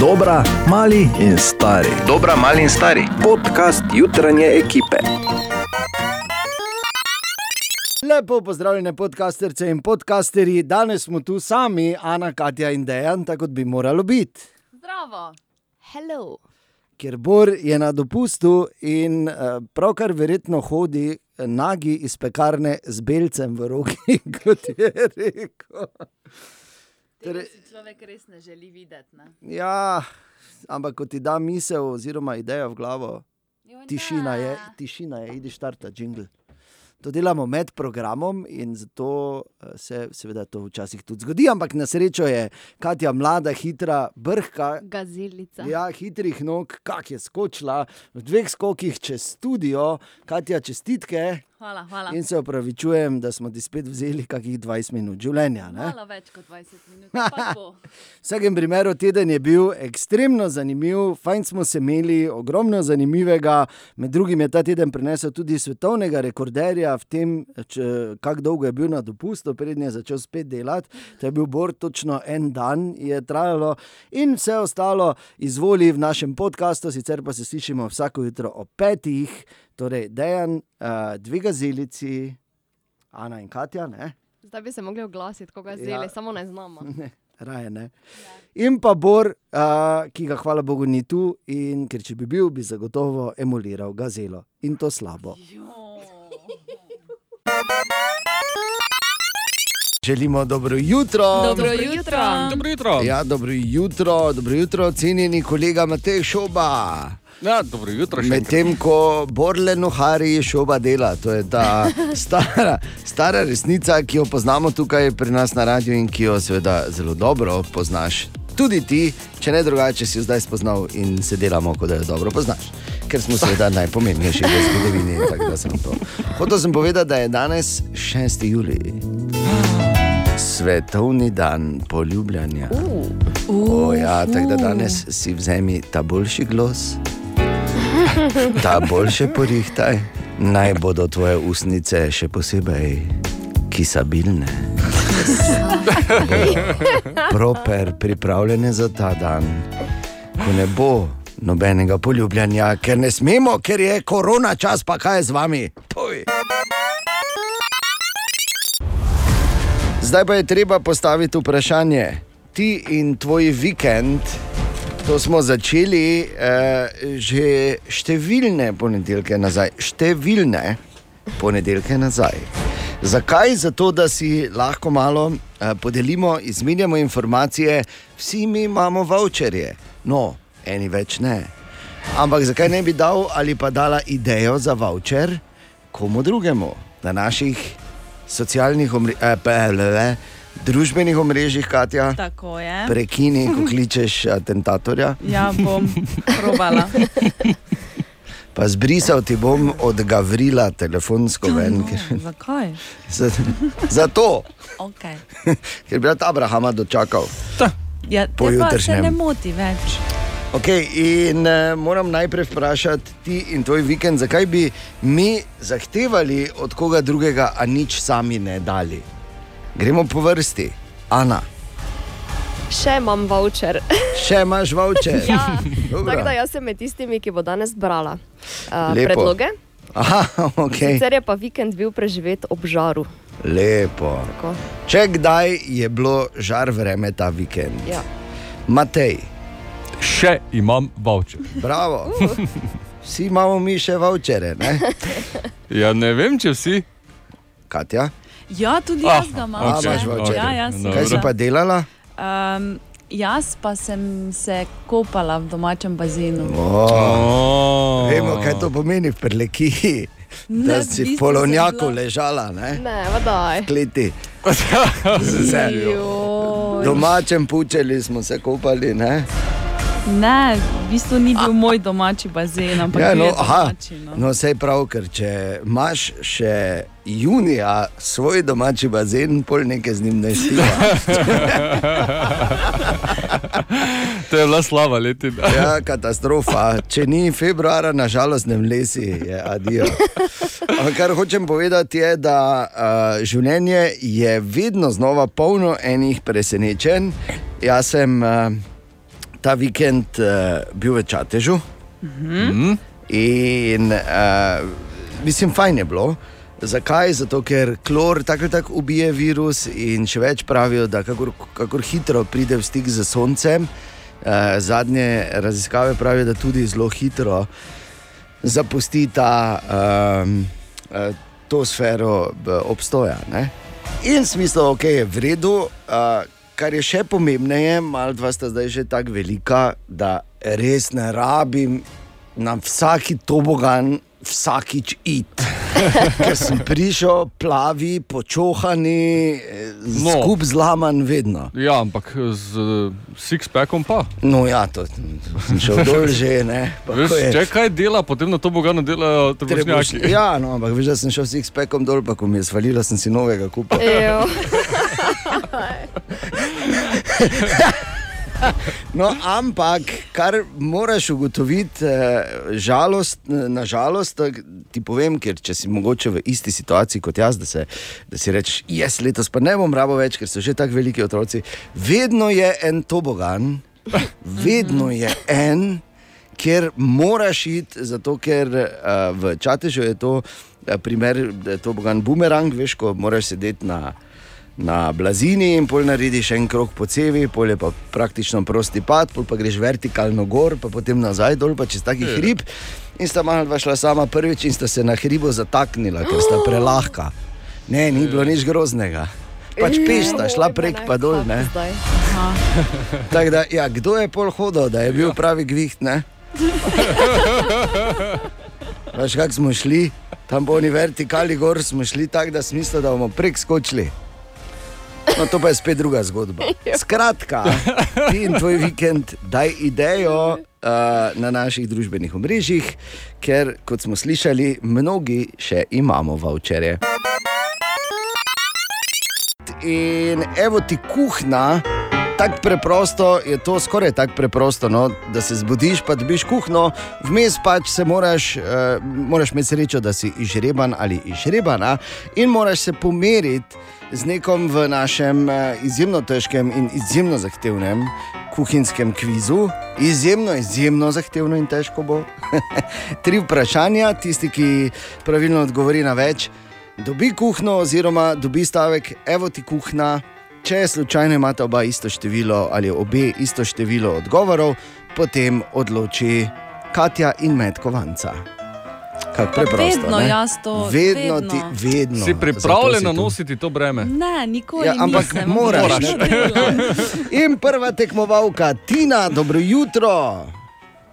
Dobra, mali in stari. Dobra, mali in stari. Podcast jutranje ekipe. Lepo pozdravljene podcasterce in podcasterji. Danes smo tu sami, Ana, Katja in Dejan, tako kot bi moralo biti. Zdravo. Hello. Ker Bor je na dopustu in uh, pravkar verjetno hodi eh, nagi iz pekarne z belcem v roki, kot je rekel. Torej, si človek res ne želi videti. Ne? Ja, ampak ko ti da misel oziroma ideja v glavo, Jo, tišina je, tišina je, idi štarta, jingle. To delamo med programom in zato eh, se seveda to včasih tudi zgodi, ampak na srečo je Katja mlada, hitra, brhka. Gazilica. Ja, hitrih nog, kak je skočila v dveh skokih čez studio, Katja, čestitke. Hvala, hvala. In se opravičujem, da smo ti spet vzeli kakih 20 minut življenja. Ne? Malo več kot 20 minut. V vsakem primeru teden je bil ekstremno zanimiv, fajn smo se imeli, ogromno zanimivega. Med drugim je ta teden prinesel tudi svetovnega rekorderja v tem, kako dolgo je bil na dopustu, prednji je začel spet delati. To je bil bor, točno en dan je trajalo in vse ostalo izvoli v našem podkastu, sicer pa se slišimo vsako jutro ob petih. Torej, dejan, uh, dve gazelici, Ana in Katja, ne? Zdaj bi se mogli oglasiti, koga Ja. zdaj, samo ne znamo. Ne, raje ne. In pa Bor, uh, ki ga hvala Bogu ni tu, in ker če bi bil, bi zagotovo emuliral gazelo in to slabo. Želimo dobro jutro. Dobro jutro. Dobro jutro. Ja, dobro jutro, dobro jutro, cenjeni kolega Matej Šoba. Ja, dobro jutro. Medtem ko Borle Nohari šoba dela, to je ta stara, stara resnica, ki jo poznamo tukaj pri nas na radiju in ki jo seveda zelo dobro poznaš. Tudi ti, če ne drugače, si jo zdaj spoznal in se delamo, kot da jo dobro poznaš. Ker smo seveda najpomembnejši v zgodovini. Hotel sem povedati, da je danes 6. julij. Svetovni dan poljubljanja. O, ja, tako da danes si vzemi ta boljši glas, ta boljše porihtaj, naj bodo tvoje usnice še posebej kisabilne. Proper, pripravljene za ta dan, ko ne bo nobenega poljubljanja, ker ne smemo, ker je korona čas, pa kaj je z vami. Poj. Zdaj pa je treba postaviti vprašanje. Ti in tvoj vikend, to smo začeli eh, že številne ponedeljke nazaj, številne ponedeljke nazaj. Zakaj? Zato, da si lahko malo eh, podelimo, izmenjamo informacije, vsi mi imamo voucherje, no, eni več ne. Ampak zakaj ne bi dal ali pa dala idejo za voucher komu drugemu na naših socialnih omre, eh, PLV, družbenih omrežjih, Katja? Tako je. Prekini, ko kličeš atentatorja. Ja, bom probala. Pa zbrisal ti bom od Gavrila telefonsko ven. Ker, Zakaj? za- zato, Okay. ker bi rad Abrahama dočakal. Ja, Po te pa se ne moti več. Okay, in uh, moram najprej vprašati ti in tvoj vikend, zakaj bi mi zahtevali od koga drugega, a nič sami ne dali. Gremo po vrsti. Ana, Še imam voucher. še imaš voucher. ja. Dobro. Tako da jaz sem med tistimi, ki bo danes brala uh, Lepo. predloge. Aha, okay. Sicer je pa vikend bil preživet ob žaru. Lepo. Tako. Če kdaj je bilo žar vreme ta vikend? Ja. Matej, Še imam voucher. bravo. Vsi imamo mi še vouchere, ne? Ja, ne vem, če vsi. Katja, Ja, tudi Ah, jaz ga imam. imaš ne. Ja, ja, Dobro. Kaj si pa delala? Um, jaz pa sem se kopala v domačem bazenu. Oh, Oh. vemo, kaj to pomeni v preleki. Da Ne, si v v bistvu sem polonjaku ležala, ne? Ne, vadaj. Kleti. Joj. Domačem pučeli smo se kopali, ne? Ne, v bistvu ni bil moj domači bazen, ampak Ja, no, je aha, domači. No. no, sej prav, ker če imaš še junija svoj domači bazen, pol nekaj z njim ne štima. To je bila slaba letina. Ja, katastrofa. Če ni februara, nažalost, ne mlesi, je adijo. Ampak kar hočem povedati, je, da uh, življenje je vedno znova polno enih presenečenj. Jaz sem uh, ta vikend uh, bil v Čatežu. In uh, mislim, fajn je bilo. Zakaj? Zato, ker klor tako ali tako ubije virus, in še več pravijo, da kakor, kakor hitro pride v stik z Soncem. Uh, zadnje raziskave pravijo, da tudi zelo hitro zapusti ta, um, uh, to sfero uh, obstoja. Ne? In smisel, ok, je v redu. Uh, kar je še pomembneje, malo dva sta zdaj že tako velika, da res ne rabim na vsaki tobogan vsakič id. Ker sem prišel, plavi, počohani, No. no. skup zlaman, vedno. Ja, ampak z uh, six-packom pa. No, ja, to sem šel dol že, ne. pa Veš, ko je- če kaj dela, potem na to bogano delajo trebušnjaki. Trebuš- Ja, no, ampak veš, da sem šel s X-Packom dol, pa ko mi je svalilo, sem si novega kupil. No, ampak, kar moraš ugotoviti, eh, žalost, na žalost, ti povem, ker če si mogoče v isti situaciji kot jaz, da, se, da si rečeš, jaz letos pa ne bom rabo več, ker so že tako veliki otroci. Vedno je en tobogan, vedno je en, ker moraš iti, zato ker uh, v Čatežu je to uh, primer, da je to bogan bumerang, veš, ko moraš sedeti na na blazini in pol narediš en krog po cevi, pol je pa praktično prosti pad, pol pa greš vertikalno gor, pa potem nazaj dol, pa čez taki hrib. In sta malo dva šla sama prvič in sta se na hribu zataknila, ker sta prelahka. Ne, ni bilo nič groznega. Pač peš sta šla prek pa dol. Tako Da, ja, kdo je pol hodil, da je bil pravi gviht? Ne? Veš, kako smo šli, tam po oni vertikali gor smo šli tako, da smo mislili, da bomo prek skočili. No, to pa je spet druga zgodba. Skratka, ti in tvoj vikend, daj idejo uh, na naših družbenih omrežjih, ker, kot smo slišali, mnogi še imamo voucherje. In evo ti kuhna, tako preprosto je to, skoraj tako preprosto, no, da se zbudiš, pa dobiš kuhno, vmes pač se moraš, uh, moraš imeti srečo, da si izžreban ali izžrebana in moraš se pomeriti z nekom v našem uh, izjemno težkem in izjemno zahtevnem kuhinjskem kvizu. Izjemno, izjemno zahtevno in težko bo. Tri vprašanja, tisti, ki pravilno odgovori na več. Dobi kuhno, oziroma dobi stavek, evo ti kuhna. Če slučajno imata oba isto število ali obe isto število odgovorov, potem odloči Katja in Med Kovanca. Kako preprosto. vedno ne? jaz to, Vedno, vedno. ti, vedno. Si tu. nositi to breme? Ne, nikoli Ja, ampak nisem. moraš, Moraš. In prva tekmovalka, Tina, dobro jutro.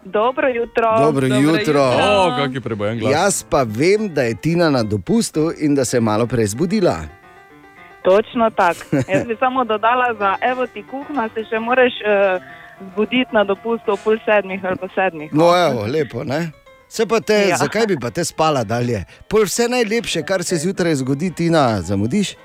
Dobro jutro. Dobro jutro. O, kak je prebojen glas. Jaz pa vem, da je Tina na dopustu in da se je malo prej zbudila. Točno tako. Jaz bi samo dodala, da evo ti kuhna, se še moraš uh, zbuditi na dopustu ob pol sedmih ali pa sedmih. No, evo, lepo, ne? Se pa te, ja. Ja. zakaj bi pa te spala dalje? Pol vse najlepše, kar se zjutraj zgodi, Tina, zamudiš?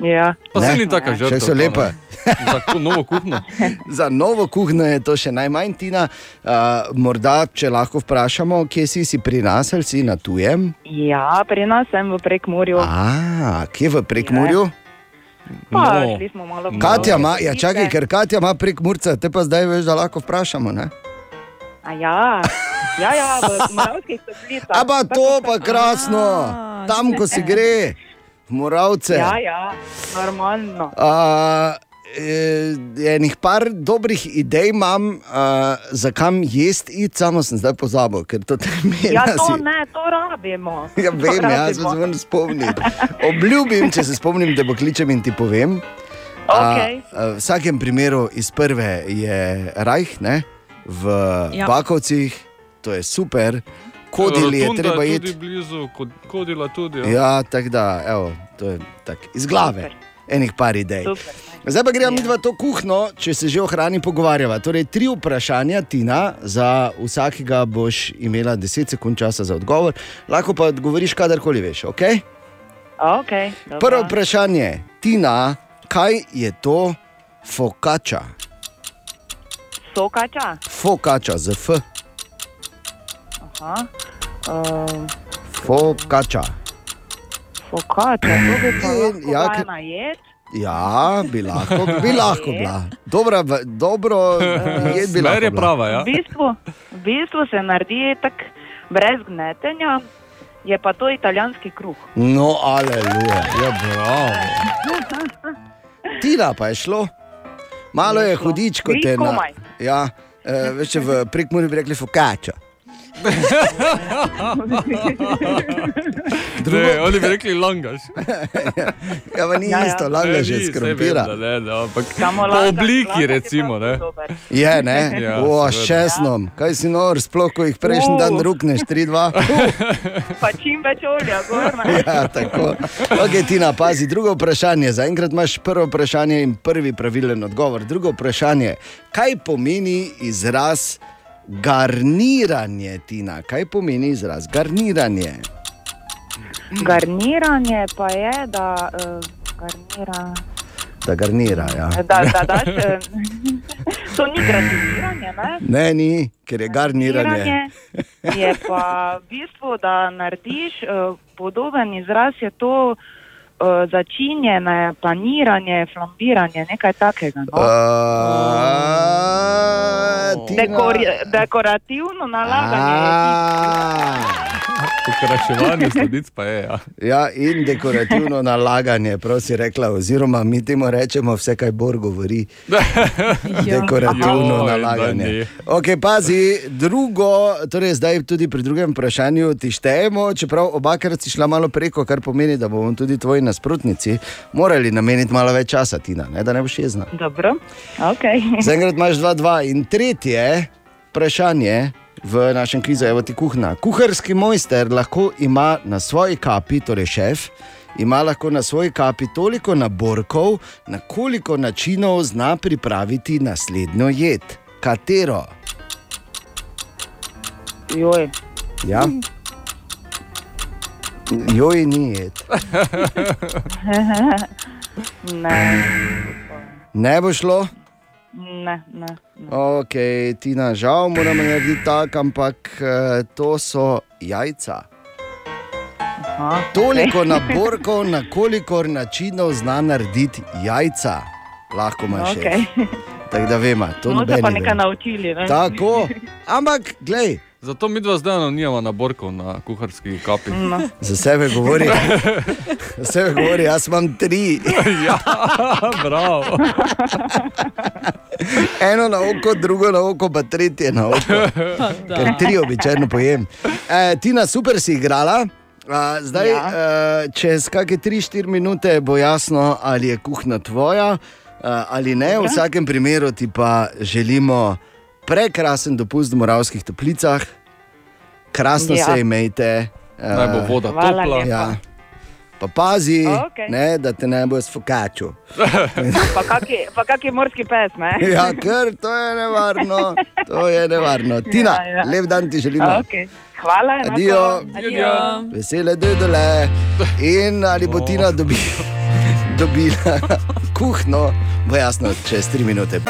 Ja. Pa se ni taka žrtev. Še so lepe. Za novo kuhno. Za novo kuhno je to še najmanj, Tina. Uh, morda, če lahko vprašamo, kje si, si pri nas ali si na tujem? ja, pri nas sem v prekmurju. A, kje v prekmurju? Pa No. šli smo malo po Katja ima, ja, čakaj, ker Katja ima prek Murca, te pa zdaj veš, da lahko vprašamo. Ne? A ja, ja, ja v Moravskih toplicah. A pa to pa krasno, A, tam ko si gre, v Moravce. Ja, ja, normalno. Uh, enih par dobrih idej imam, uh, za kam jesti, samo sem zdaj pozabil, ker to temelj. Ja, to ne, to rabimo. Ja, vem, To jaz se rabimo. moram spomniti. Obljubim, če se spomnim, da bo kličem in ti povem. Okej. A, a, v vsakem primeru iz prve je Rajh, ne? v ja. Ja. Bakovcih, to je super, kodili je Rotunda treba tudi iti. blizu, kod- kodila tudi. Ja. Ja, tako da, evo, to je tak, iz glave, Super. enih par idej. Super. Zdaj pa gremo Ja. mi dva to kuhno, če se že o hrani pogovarjava. Torej, tri vprašanja, Tina, za vsakega boš imela 10 sekund časa za odgovor, lahko pa odgovoriš kadarkoli veš. Okay? Okay, Prvo vprašanje, Tina, kaj je to fokača? Sokača. Fokača, z F, Aha. Uh, fokača. Focaccia, to bi pa lahko ja, bila ker- ena jed. Ja, bi lahko, bi lahko bila. Dobra, dobro, jed bi lahko. Smer je bila. prava, ja. V bistvu, v bistvu se naredi tako brez gnetenja, je pa to italijanski kruh. No, aleluja. Ja, bravo. Tina pa je šlo. Malo je hudič, kot Glih je na. komaj. Ja, eh, veš, v prekmuri bi rekli fokača. Ne, oni bi rekli langaš. Ja, pa ni Ja, ja. isto, langa Ne, že ni, saj skrompira. Samo po langaš- obliki, langaš je recimo. Ne. Je, ne? Ja, o, s seveda. česnom. Kaj si nor, sploh ko jih prejšnji dan rukneš, 3-2. Pa čim več olja, gorna. Ja, tako. Okay, Tina, pazi, drugo vprašanje. Zaenkrat imaš prvo vprašanje in prvi pravilen odgovor. Drugo vprašanje. Kaj pomeni izraz garniranje, Tina? Kaj pomeni izraz garniranje? Garniranje pa je, da uh, garnira. Da garnira, ja. Da, da daš, eh, to ni gratiniranje, ne? Ne, ni, ker je garniranje. je pa v bistvu, da narediš uh, podoben izraz, je to uh, začinjene, paniranje, flambiranje, nekaj takega. No? Uh, Tina. Dekori, dekorativno nalaganje. A, Okraševanje sladic pa je. Ja. Ja, in dekorativno nalaganje, prav si rekla, oziroma mi temu rečemo vse, kaj Bor govori. Dekorativno Joj, da nalaganje. Ok, pazi, drugo, torej zdaj tudi pri drugem vprašanju ti štejemo, čeprav obakrat si šla malo preko, kar pomeni, da bomo tudi tvoji nasprotnici morali nameniti malo več časa, Tina, ne, da ne boš jezna. Dobro, ok. Zaenkrat imaš 2-2 in tretje vprašanje. V našem kvizu je ti kuhna. Kuharski mojster lahko ima na svoji kapi, torej šef, ima lahko na svoji kapi toliko naborkov, na koliko načinov zna pripraviti naslednjo jed. Katero? Joj. Ja? Joj, ni jed. Ne, Ne bo šlo? ne, ne. ne. Ok, Tina, žal moramo narediti tako, ampak eh, to so jajca. Aha, Toliko naborkov, na koliko načinov zna narediti jajca, lahko imaš še. Okay. Tako da vemo, to Smo se noben pa ne nekaj naučili. Ne? Tako, ampak glej, Zato mi dva zdaj nimamo naborkov na kuharski kapi. No. za sebe govori. Za sebe govori, jaz imam tri. ja, bravo. Eno na oko, drugo na oko, pa tretje na oko. Ker tri običajno pojem. E, Tina, super si igrala. A, zdaj, ja. Ja. uh, čez kakšne 3-4 minute bo jasno, ali je kuhna tvoja uh, ali ne. V vsakem primeru ti pa želimo prekrasen dopust v Moravskih toplicah, krasno ja. Se imejte. Naj bo voda Hvala topla. Ja. Pa pazi, Okej. ne, da te ne bo sfokačil. Pa kaki, pa kaki morski pes, ne? Ja, ker to je nevarno, to je nevarno. Tina, ja, Ja, ja. ja. lep dan ti želimo. Okay. Hvala. enako. Adijo. Adijo. Vesele dodole. In ali bo O. Tina dobi, dobila kuhno, bo jasno čez tri minute.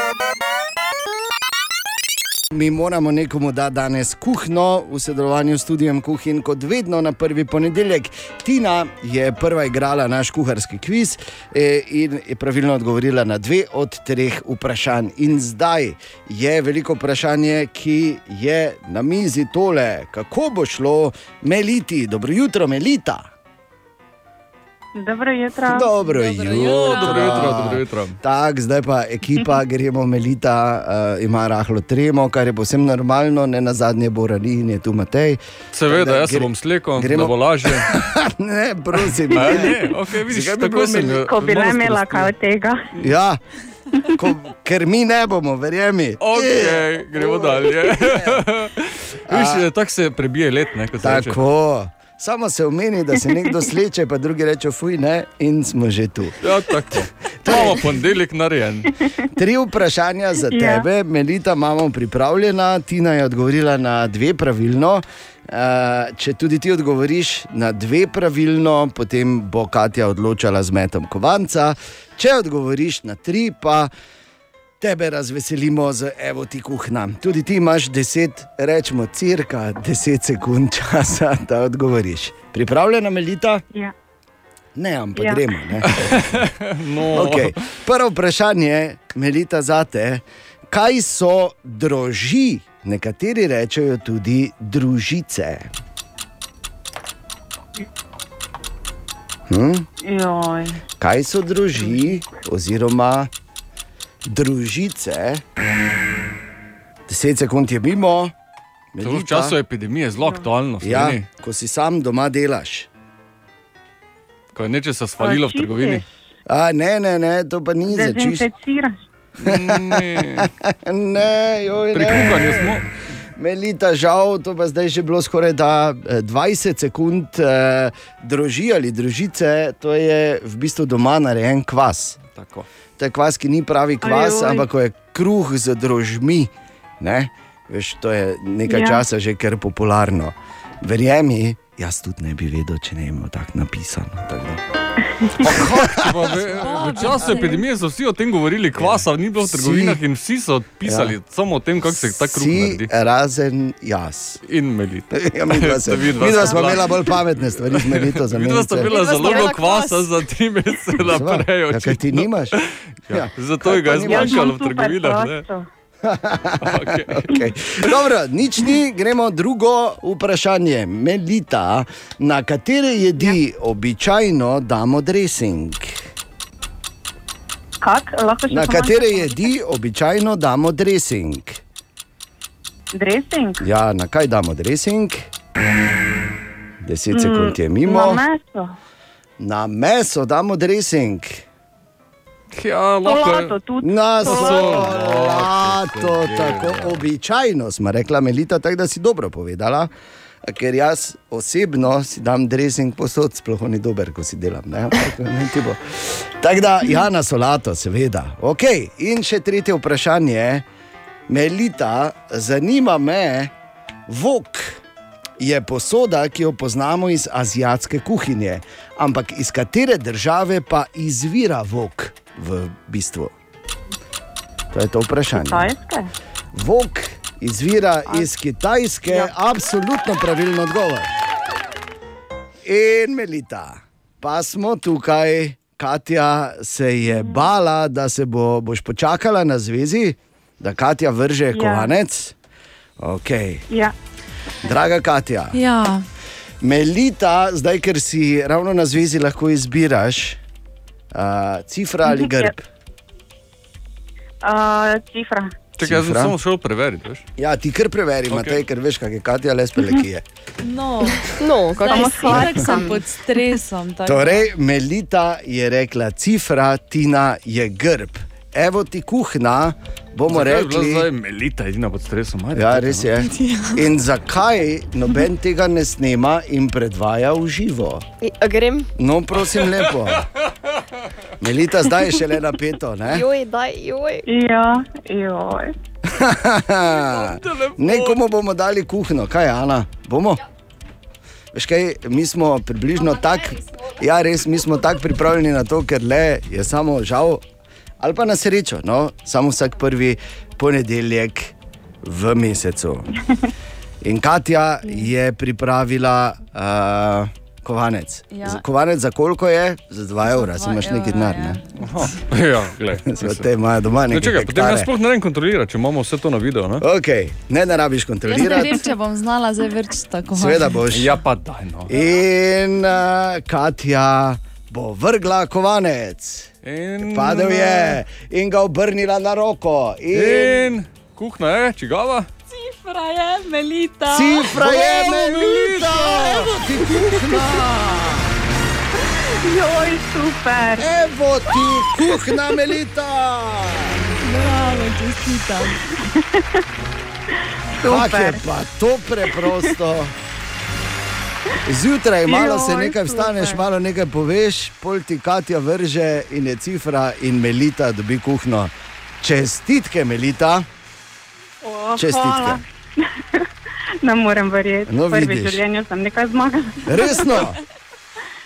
Mi moramo nekomu dati danes kuhno v sodelovanju s studijem Kuhin, kot vedno na prvi ponedeljek. Tina je prva igrala naš kuharski kviz eh, in je pravilno odgovorila na dve od treh vprašanj. In zdaj je veliko vprašanje, ki je na mizi tole, kako bo šlo Meliti. Dobro jutro, Melita. Dobro jutro. Dobro Dobro jutro. Dobro jutro, dobro jutro. Tak, zdaj pa ekipa, gremo Melita, uh, ima rahlo tremo, kar je povsem normalno, ne na zadnje Borani in je tu Matej. Seveda, jaz se bom slekel, gremo- bo lažje. ne, prosim. A, ne, okay, vidiš, bi tako bilo sem jo Ko bi le imela kaj od tega. Ja, ko, ker mi ne bomo, verjemi. Ok, gremo dalje. Viš, tako se prebije let, ne, kot se reče. Samo se omeni, da se nekdo sleče, pa drugi reče, fuj, ne, in smo že tu. Ja, tako. Imamo ponedeljek narejen. Tri vprašanja za Ja. tebe, Melita, imamo pripravljena. Tina je odgovorila na dve pravilno. Uh, če tudi ti odgovoriš na dve pravilno, potem bo Katja odločala z metom kovanca. Če odgovoriš na tri, pa tebe razveselimo z evo ti kuhna. Tudi ti imaš deset, rečemo, cirka deset sekund časa, da odgovoriš. Pripravljena, Melita? Ja. Ne, ampak Ja. gremo. Ne? No, Okay. Prvo vprašanje, Melita, zate. Kaj so droži? Nekateri rečejo tudi družice. Hm? Joj. Kaj so droži, oziroma družice? Deset sekund je mimo. To v Melita. času epidemije zelo aktualno. v Ja, Sloveniji. ko si sam doma delaš. Ko je nečesa svalilo v trgovini. A, ne, ne, ne, to pa ni za čisto. Ne. Ne, joj, ne. smo. Melita, žal, to pa zdaj že bilo skoraj da eh, 20 sekund, eh, droži ali družice, to je v bistvu doma narejen kvas. Tako. Je kvas, ki ni pravi kvas, Ajoj. ampak ko je kruh z drožmi. Ne? Veš, to je nekaj. Ja. časa že kar popularno. Verjemi, jaz tudi ne bi vedel, če ne bi imel tako napisano. Tako da. Pa V, v času epidemije so vsi o tem govorili, kvasa ni bilo v trgovinah in vsi so pisali ja. samo o tem, kako se ta kruh naredi. razen jaz. In melite. Ja, midva sta smo bila- imela bolj pametne stvari, z Melito za menice. bila Midva sta zelo imela kvasa kvas. za tri mesece naprej. Ja, kaj ti nimaš? Ja, zato Kaj je ga je nimaš? zmanjšalo v trgovinah. Okay. Okay. Dobro, nič ni, gremo drugo vprašanje. Melita, na katere jedi ja. običajno damo dressing? Kak? Na katere jedi običajno damo dressing? Dressing? Ja, na kaj damo dressing? 10 sekund je Na mimo. meso. Na meso damo dressing. Ja, lahko tudi. Na Solato. tako običajno smo rekla, Melita, tako da si dobro povedala. Ker jaz osebno si dam dressing posod, sploh ni dober, ko si delam. Tako da, ja, na solato, seveda. Okay. In še tretje vprašanje. Melita, zanima me, vok je posoda, ki jo poznamo iz azijske kuhinje. Ampak iz katere države pa izvira vok v bistvu? To je to vprašanje. Tajske? Vok izvira iz Kitajske, ja. absolutno pravilen odgovor. In Melita, pa smo tukaj. Katja se je bala, da se bo, boš počakala na zvezi, da Katja vrže. Ja. kovanec. Okay. Ja. Draga Katja, Ja, Melita, zdaj ker si ravno na zvezi, lahko izbiraš uh, cifra ali grb. Uh, cifra. Čakaj, jaz sem samo šel preveriti. Veš? Ja, ti kar preveri, okay. Matej, ker veš, kaj je Katja le spelekije. no, No, kako sem pod stresom. tako Torej, Melita je rekla, cifra, Tina je grb. Evo ti kuhna, bomo Zakaj je bila rekli. Zdaj melita edina pod stresom. Ajde, Ja, res je. In zakaj noben tega ne snema in predvaja v živo? I- a Grem, No, prosim, lepo. Melita, zdaj je šele napeto. Ne? joj, daj, joj. Ja, joj. Nekomu bomo dali kuhno, kaj je Ana? Bomo? Veš kaj, mi smo približno tako, ja, res, mi smo tako pripravljeni na to, ker le je samo žal, ali pa na srečo, no, samo vsak prvi ponedeljek v mesecu. In Katja je pripravila uh, kovanec. Ja. Za- Kovanec za koliko je? Za 2 evra, si imaš neki denar. ja. Ne? Aha. Ja, glej. Sve te imajo doma No, nekaj. čakaj, potem jaz sploh ne vem kontrolirati, če imamo vse to na videu. Ne? Okay, ne, ne rabiš Jaz ne kontrolirati. vem, če bom znala zdaj vrč tako. Seveda boš. Ja, pa daj no. In uh, Katja bo vrgla kovanec. In, Padel je in ga obrnila na roko. In In kuhna je, čigava? Cifra je, melita. cifra je melita, ti kuhna, Joj, super. evo ti kuhna melita. Bravo, čestitam. Kak je pa to preprosto. Zjutraj malo se nekaj vstaneš, malo nekaj poveš, pol ti Katja vrže in je cifra in Melita dobi kuhno. Čestitke, Melita. O, Čestitke. Ne morem verjeti. No, v prvi vidiš. življenju sem nekaj zmagala. Resno.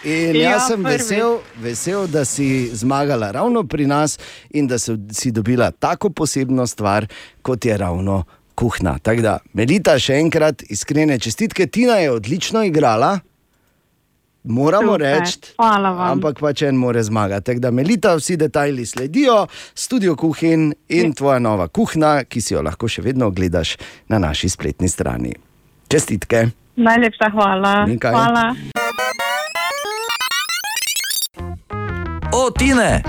In Ja, jaz sem prvič. vesel, vesel, da si zmagala ravno pri nas in da si dobila tako posebno stvar, kot je ravno kuhna. Tako da, Melita, še enkrat iskrene čestitke. Tina je odlično igrala. moramo reči. Ampak pač en more zmagati. Tako da melita, vsi detajli sledijo, studio kuhin in tvoja nova kuhna, ki si jo lahko še vedno ogledaš na naši spletni strani. Čestitke. Najlepša hvala. Nikaj. Hvala. O, Tine!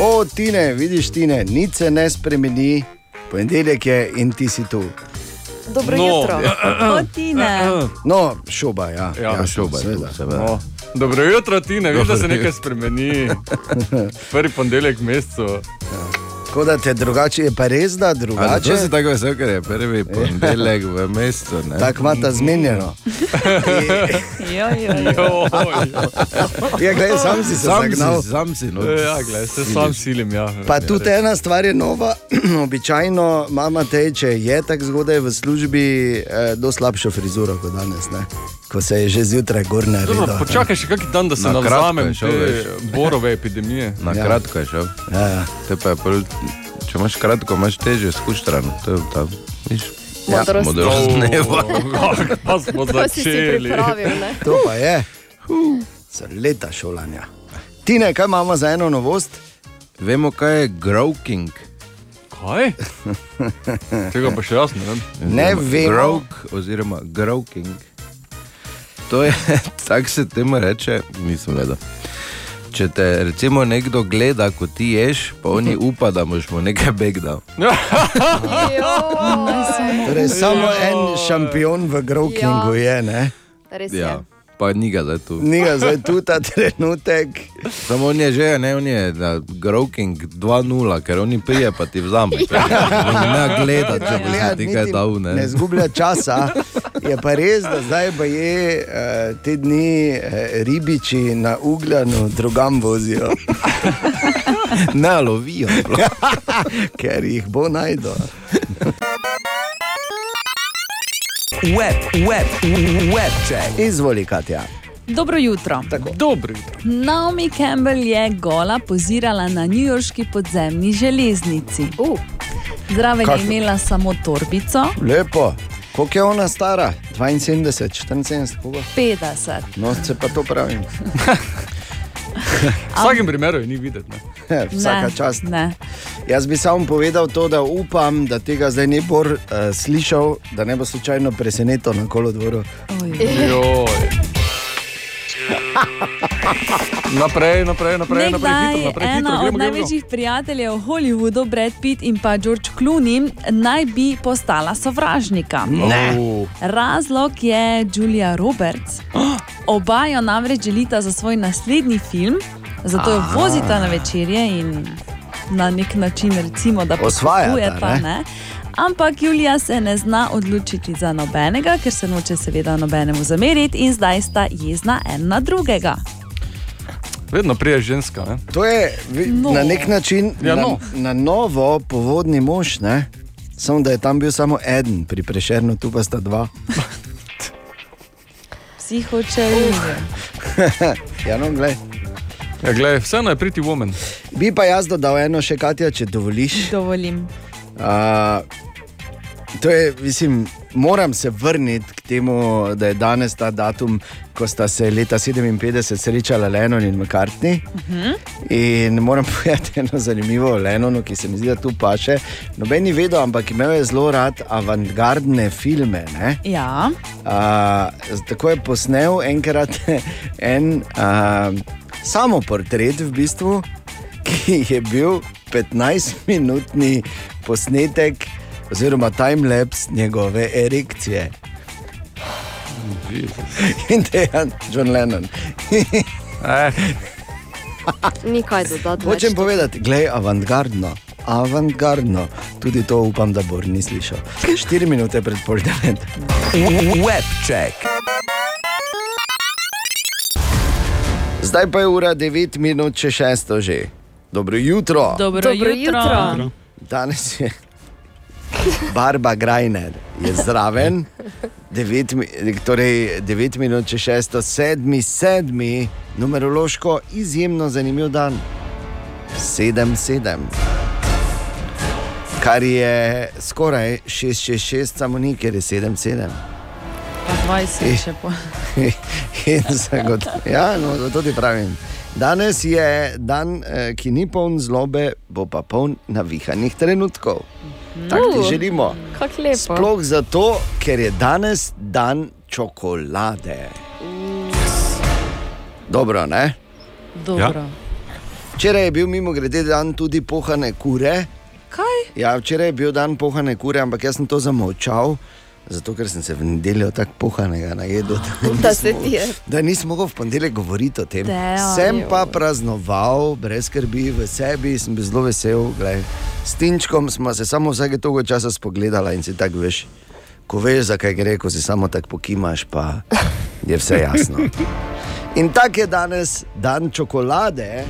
O, Tine, vidiš, Tine, nič se ne spremeni, ponedeljek je in ti si tu. Dobro No. jutro. Potine. No, šoba, ja. Ja, jasno, šoba je tu, seveda. seveda. No. Dobro jutro, Tina, vidiš, da se nekaj spremeni. Prvi ponedeljek v mesecu. Tako da te drugače je pa res, da drugače. zato si tako vesel, ker je prvi ponedeljek v mestu. ne? Tako imata zmenjeno. Jo, jo, jo. Jo, Ja, gled, sam si se Sam zagnal. si, sam si. No. ja, gledaj, se sam silim. Ja. Pa tudi ena stvar je nova. Običajno mama te, če je tako zgodaj v službi, eh, do slabšo frizuro kot danes, ne? ko se je že zjutraj gor Dobro, naredil. počakaj še kakšen dan, da se Na kratko navzamem je šel, borove epidemije. Na Ja. kratko je šel. Ja, ja. Te pa je pol, če imaš kratko, imaš teže skuštrano. To je ta, viš, Modrost. modrost dneva. Pa smo začeli. ne? To pa je. Za leta šolanja. Tine, kaj imamo za eno novost? Vemo, kaj je growking. Kaj? Tega pa še jaz ne vem. Ne vemo. Growk oziroma growking. To je, tako se temu reče, nisem vedel. Če te recimo nekdo gleda, ko ti ješ, pa oni upa, da boš mu nekaj begdal. Torej, samo en šampion v growkingu je, ne? Res je. Ja, pa ni ga zdaj tu. Ni ga zdaj tu ta trenutek. Samo on je že, ne, on je growking 2-0, ker oni prije pa ti vzame. Ne gleda, če bi se ti kaj dal. ne Ne. zgublja časa. Je pa res, da zdaj pa je uh, te dni uh, ribiči na ugljanu drugam vozijo, ne lovijo. ker jih bo najdo. Web, web, web check. Izvoli, Katja. Dobro jutro. Dobro. Naomi Campbell je gola pozirala na newyorški podzemni železnici. Uh, Zraven Kako? je imela samo torbico, Lepo. Koliko je ona stara? 72, 74, koga? 50. No, se pa to pravim. V vsakem primeru je ni videti. Ne? Vsaka ne, čast. Ne. Jaz bi samo povedal to, da upam, da tega zdaj ne bo uh, slišal, da ne bo slučajno presenetil na kolodvoru. Oj. Joj. Naprej, naprej, naprej, naprej, Nekdaj hitro, naprej, hitro, ena gremo, od gremo, največjih prijateljev v Hollywoodu, Brad Pitt in pa George Clooney, naj bi postala sovražnika. gremo. Razlog je Julia Roberts. Oba jo namreč želita za svoj naslednji film, zato jo vozita na večerje in na nek način, recimo, da ne? ne. Ampak Julija se ne zna odločiti za nobenega, ker se noče seveda nobenemu zameriti in zdaj sta jezna en na drugega. Vedno prije ženska. Ne? To je vi- No. na nek način Ja, na, no. na novo povodni mož, ne? samo da je tam bil samo en, pri prešernu tu pa sta dva. Vsi hočejo Julijo. ja, no, glej. Ja, glej, vseeno je priti woman. Bi pa jaz dodal eno še, Katja, če dovoliš. Dovolim. Uh, to je, mislim, moram se vrniti k temu, da je danes ta datum, ko sta se leta 57 srečala Lennon in McCartney. Uh -huh. In moram povedati eno zanimivo o Lennonu, ki se mi zdi, da tu paše. Noben ni vedel, ampak imel je zelo rad avantgardne filme. Ne? Ja, Uh, tako je posnel enkrat en uh, samoportret, v bistvu, ki je bil 15-minutni posnetek, oziroma timelapse njegove erekcije. In dejan John Lennon. Eh, ni kaj dodati. Hočem povedati, gledaj, avantgardno. Avantgardno, tudi to upam, da Bor ni slišal. 4 minute pred pol devet. Web check. Zdaj pa je ura 9 minut, če šesto že. Dobro jutro. dobro, Dobro jutro. jutro. Danes je Barba Grajner, je zraven. 9, mi- torej 9 minut, če šesto, sedmi, sedmi, numerološko izjemno zanimiv dan. 7-7. Kar je skoraj 6-6-6, samo ni, ker je 7-7. Pa 20 še po. In zagot... Ja, no, zato ti pravim. Danes je dan, eh, ki ni poln zlobe, bo pa poln navihanih trenutkov. Tako ti Uh, želimo. Sploh zato, ker je danes dan čokolade. Dobro, ne? Dobro. Včeraj je bil mimo grede dan tudi pohane kure. Kaj? Ja, včeraj je bil dan pohane kure, ampak jaz sem to zamolčal. Zato, ker sem se v nedeljo tako pohanega najedel, da, Da da nisem mogel v ponedeljek govoriti o tem. Damn. Sem pa praznoval, brez skrbi, v sebi, sem bil zelo vesel. Glej. S Tinčkom smo se samo vsake toliko časa spogledali in si tako veš, ko veš, zakaj gre, ko si samo tako pokimaš, pa je vse jasno. In tako je danes dan čokolade.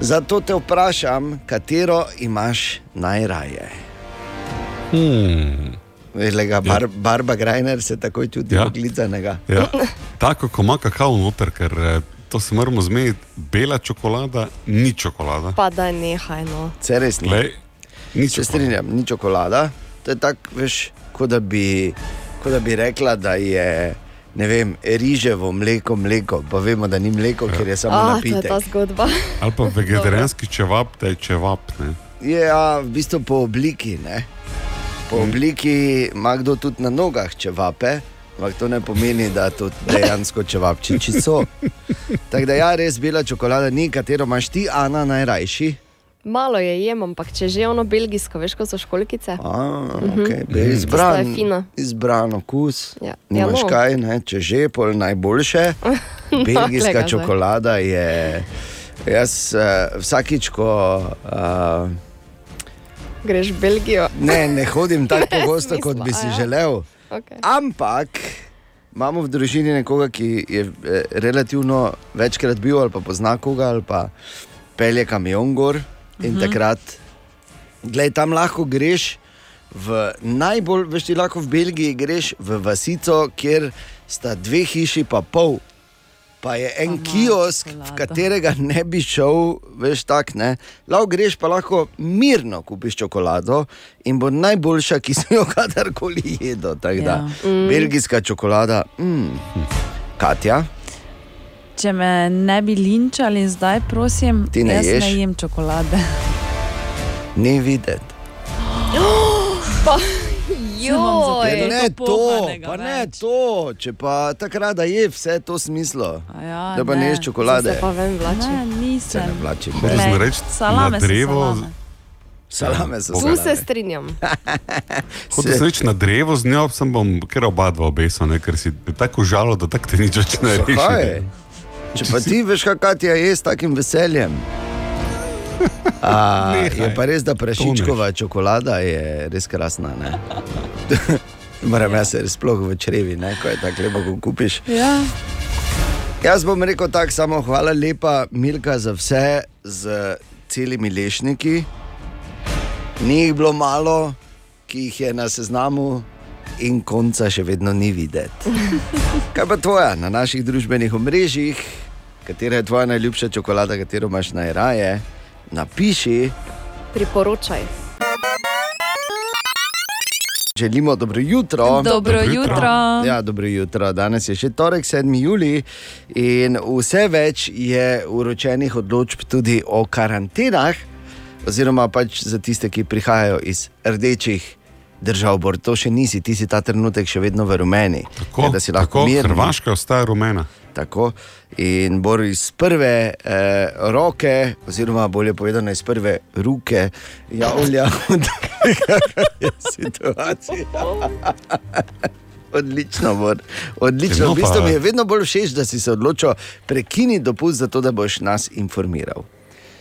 Zato te vprašam, katero imaš najraje. Hmm. Veš, le ga, bar, Barba Grajner se takoj čuti Ja. poklicanega. Ja. Tako, ko ima kakao noter, ker eh, to se moramo zmeniti. Bela čokolada ni čokolada. Pa da nehaj, no. Vse res ni. Glej, ni Se strinjam, ni čokolada. To je tako, veš, kot da, bi, kot da bi rekla, da je ne vem, riževo mleko, mleko, pa vemo, da ni mleko, ker je samo Ah, to je napitek. ta zgodba. Ali pa vegetarijanski čevap, da je čevap. Ne? Je ja, v bistvu po obliki. Ne? Po obliki ima kdo tudi na nogah čevape, ampak to ne pomeni, da to dejansko čevapčiči so. Tako da ja, res bela čokolada ni, katero imaš ti, Ana, najrajši. Malo je jem, ampak če že ono belgijsko, veš, ko so školkice. A, Mhm. okay. Tista Izbran, je fina. izbran okus. Ja. Nimaš Ja, no. kaj, ne? če že pol najboljše. Belgijska glej ga zdaj. čokolada je. Jaz uh, vsakič, ko. Uh, Greš v Belgijo. ne, ne hodim tako pogosto, kot bi si želel. Okay. Ampak imamo v družini nekoga, ki je eh, relativno večkrat bil ali pa pozna koga ali pa pelje kamion gor. In Mhm. takrat, gledaj, tam lahko greš v najbolj, veš, ti lahko v Belgiji greš v vasico, kjer sta dve hiši, pa pol. Pa je en Aha, kiosk, v čokolada. katerega ne bi šel, veš, tak ne. Lahko greš, pa lahko mirno kupiš čokolado in bo najboljša, ki si jo kadarkoli jedel. tako. Ja. Mm. Belgijska čokolada, mm. Katja, Če me ne bi linčali zdaj, prosim, Ti ne jaz ješ? ne jem čokolade. ni videti. Pa, Joj. Ne to pa ne več. to, če pa takrat da je vse to smislo. A Ja, Da pa ne ješ čokolade. Se pa vem, vlači. Ne, Se nisem. ne vlačim. Hočeš Glej, reči, salame na drevo- salame. So Tu salame. se strinjam. Hočeš reči na drevo z njo, sem bom kar oba dva obesal, ne? ker si tako žalo, da tako te nič več ne reši. Če pa ti veš, kaj Katja je s takim veseljem. A, Nehaj. je pa res, da prašičkova čokolada je res krasna. ne? Moram jaz se sploh v črevi, ne? ko je tako lepo, ko kupiš. Ja. Jaz bom rekel tako, samo hvala lepa, Milka, za vse z celimi lešniki. Ni jih bilo malo, ki jih je na seznamu, in konca še vedno ni videti. Kaj pa tvoja na naših družbenih omrežjih, katera je tvoja najljubša čokolada, katero imaš najraje? Napiši, Priporočaj. želimo dobro jutro. Dobro jutro. Ja, dobro jutro. Danes je še torek, 7. juli in vse več je uročenih odločb tudi o karantenah, oziroma pač za tiste, ki prihajajo iz rdečih držav. Bor. To še nisi, ti si ta trenutek še vedno v rumeni. Tako, da si lahko tako miren. Hrvaška ostaja rumena. Tako. In bor iz prve eh, roke, oziroma bolje povedano iz prve roke, javlja, da je situacija. Odlično, bor. Odlično. No V bistvu mi je vedno bolj všeč, da si se odločil prekiniti dopust, zato da boš nas informiral.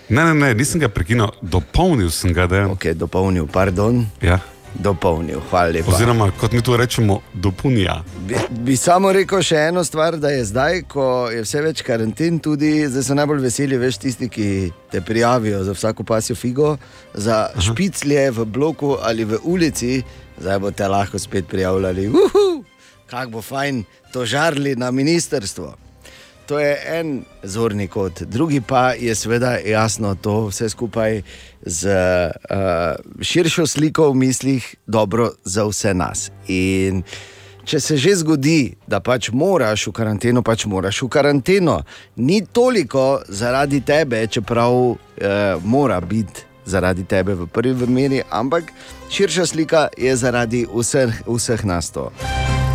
Ne, ne, ne, nisem ga prekinil, dopolnil sem ga, da je. Ok, dopolnil, pardon, Ja. Dopolnil, hvala lepa. Oziroma, kot mi tu rečemo, dopunja. Bi, bi samo rekel še eno stvar, da je zdaj, ko je vse več karanten, tudi zdaj so najbolj veseli, veš, tisti, ki te prijavijo za vsako pasjo figo, za špiclje v bloku ali v ulici, zdaj bo te lahko spet prijavljali. Uhu, kako bo fajn to žarli na ministerstvo. To je en zorni kot, drugi pa je seveda jasno to vse skupaj z uh, širšo sliko v mislih, dobro za vse nas. In če se že zgodi, da pač moraš v karanteno, pač moraš v karanteno. Ni toliko zaradi tebe, čeprav eh, mora biti zaradi tebe v prvi meri, ampak širša slika je zaradi vseh, vseh nas to.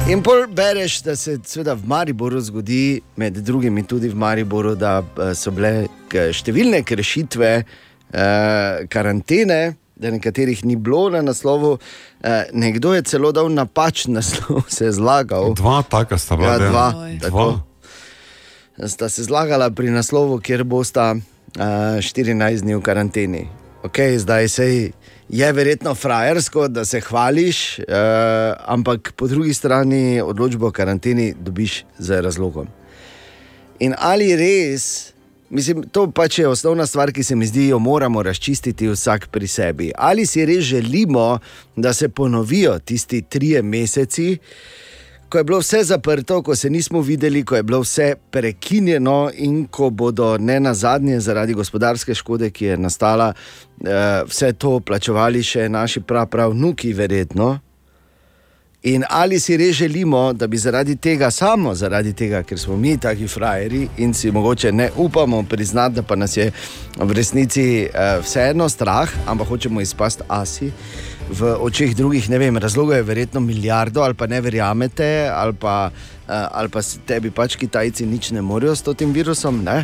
In pol bereš, da se seveda v Mariboru zgodi, med drugim tudi v Mariboru, da eh, so bile številne kršitve eh, karantene, da nekaterih ni bilo na naslovu. Eh, nekdo je celo dal napačen naslov, se je zlagal. Dva taka sta bila. Ja, dva. Oj. Tako. Sta se zlagala pri naslovu, kjer bosta uh, 14 dni v karanteni. Okay, zdaj se je verjetno frajersko, da se hvališ, uh, ampak po drugi strani odločbo o karanteni dobiš z razlogom. In ali res, mislim, to pač je osnovna stvar, ki se mi zdi, jo moramo razčistiti vsak pri sebi. Ali si res želimo, da se ponovijo tisti trije meseci, ko je bilo vse zaprto, ko se nismo videli, ko je bilo vse prekinjeno in ko bodo ne na zadnje zaradi gospodarske škode, ki je nastala, eh, vse to plačevali še naši prapravnuki, verjetno. In ali si res želimo, da bi zaradi tega, samo zaradi tega, ker smo mi taki frajeri in si mogoče ne upamo priznati, da pa nas je v resnici eh, vseeno strah, ampak hočemo izpasti asi. V očeh drugih, ne vem, razlogov je verjetno milijardo, ali pa ne verjamete, ali pa, uh, ali pa tebi pač Kitajci nič ne morejo s tem virusom. Um,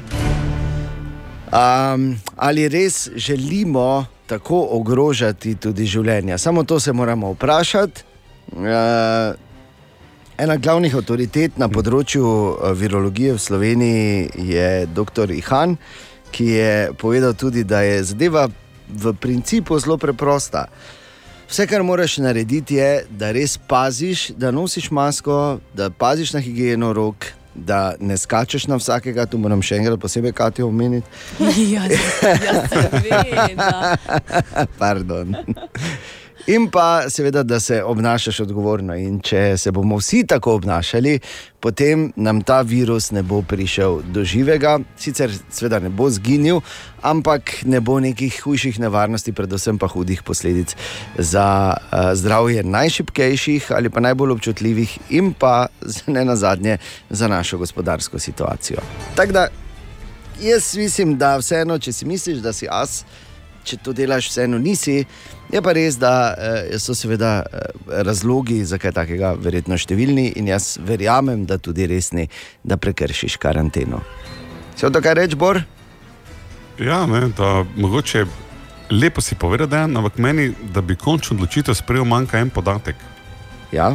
ali res želimo tako ogrožati tudi življenja? Samo to se moramo vprašati. Uh, ena glavnih avtoritet na področju uh, virologije v Sloveniji je dr. Ihan, ki je povedal tudi, da je zadeva v principu zelo preprosta. Vse, kar moraš narediti, je, da res paziš, da nosiš masko, da paziš na higieno rok, da ne skačeš na vsakega, tu moram še enkrat posebej Katijo omeniti. Ja, ja, seveda. Pardon. In pa seveda, da se obnašaš odgovorno. In če se bomo vsi tako obnašali, potem nam ta virus ne bo prišel do živega, sicer seveda ne bo zginil, ampak ne bo nekih hujših nevarnosti, predvsem pa hudih posledic za uh, zdravje najšipkejših ali pa najbolj občutljivih, in pa ne na zadnje za našo gospodarsko situacijo. Tako da jaz mislim, da vseeno, če si misliš, da si as, če to delaš, vseeno nisi. Je pa res, da eh, so seveda eh, razlogi za kaj takega verjetno številni in jaz verjamem, da tudi resni, da prekršiš karanteno. Se to kaj reči, Bor? Ja, ne, da mogoče lepo si povedal, da ampak meni, da bi končno odločitev sprejel, manjka en podatek. Ja.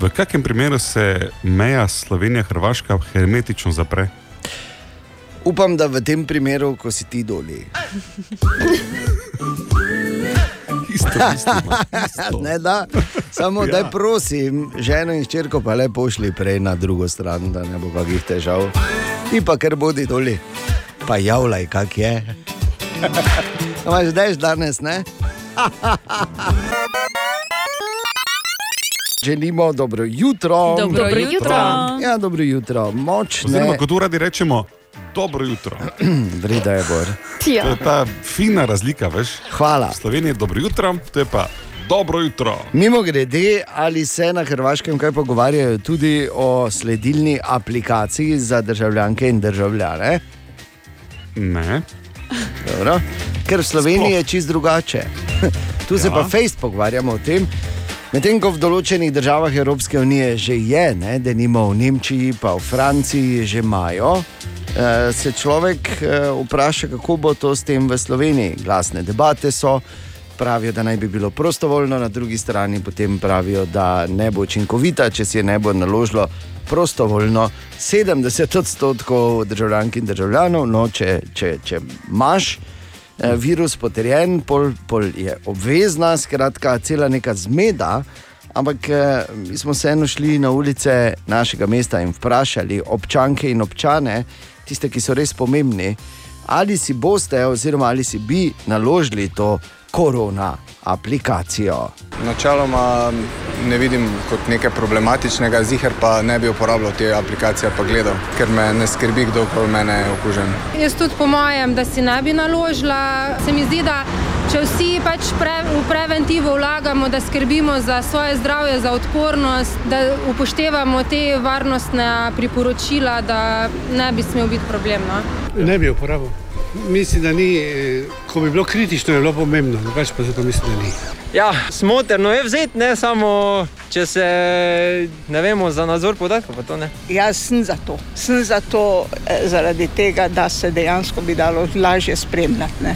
V kakem primeru se meja Slovenija-Hrvaška hermetično zapre? Upam, da v tem primeru, ko si ti doli. Isto, mislimo, isto. ne, da, samo ja. Daj prosim, ženo in ščerko pa le pošli prej na drugo stran, da ne bo kakih težav. Ti pa kar bodi doli, pa javljaj, kak je. Imaš deš danes, ne? Želimo dobro jutro. Dobro Dobro jutro. jutro. Ja, dobro jutro. Močne. Oziroma, kot uradi rečemo, dobro jutro. Vreda je bor. To je ta fina razlika, veš? Hvala. V Sloveniji je dobro jutro, to je pa dobro jutro. Mimo grede, ali se na Hrvaškem kaj pogovarjajo tudi o sledilni aplikaciji za državljanke in državljane? Ne. Dobro. Ker v Sloveniji je čist drugače. Tu se Ja. pa Facebook pogovarjamo o tem. Medtem ko v določenih državah Evropske unije že je, ne, da nima v Nemčiji, pa v Franciji že imajo, se človek eh, vpraša, kako bo to s tem v Sloveniji. Glasne debate so, pravijo, da naj bi bilo prostovoljno, na drugi strani potem pravijo, da ne bo učinkovita, če si je ne bo naložilo prostovoljno. 70 odstotkov državljank in državljanov, no, če, če, če imaš eh, virus potrjen, pol, pol je obvezna, skratka, cela neka zmeda. Ampak eh, mi smo se eno šli na ulice našega mesta in vprašali občanke in občane, tiste, ki so res pomembni, ali si boste, oziroma ali si bi naložili to korona aplikacijo. Načeloma ne vidim kot nekaj problematičnega, zihar pa ne bi uporabljal te aplikacije, pa gledal, ker me ne skrbi, kdo okoli mene je okužen. Jaz tudi po mojem, da si ne bi naložila. Se mi zdi, da če vsi pač pre, v preventivo vlagamo, da skrbimo za svoje zdravje, za odpornost, da upoštevamo te varnostne priporočila, da ne bi smel biti problem. No? Ne bi uporabil. Mislim, da ni, eh, ko bi bilo kritično, je bilo pomembno, drugače pa zato mislim, da ni. Ja, smotrno je vzeti, ne samo če se ne vemo za nadzor podatkov. pa to ne. Jaz sem za to. Sem za to eh, zaradi tega, da se dejansko bi dalo lažje spremljati. ne.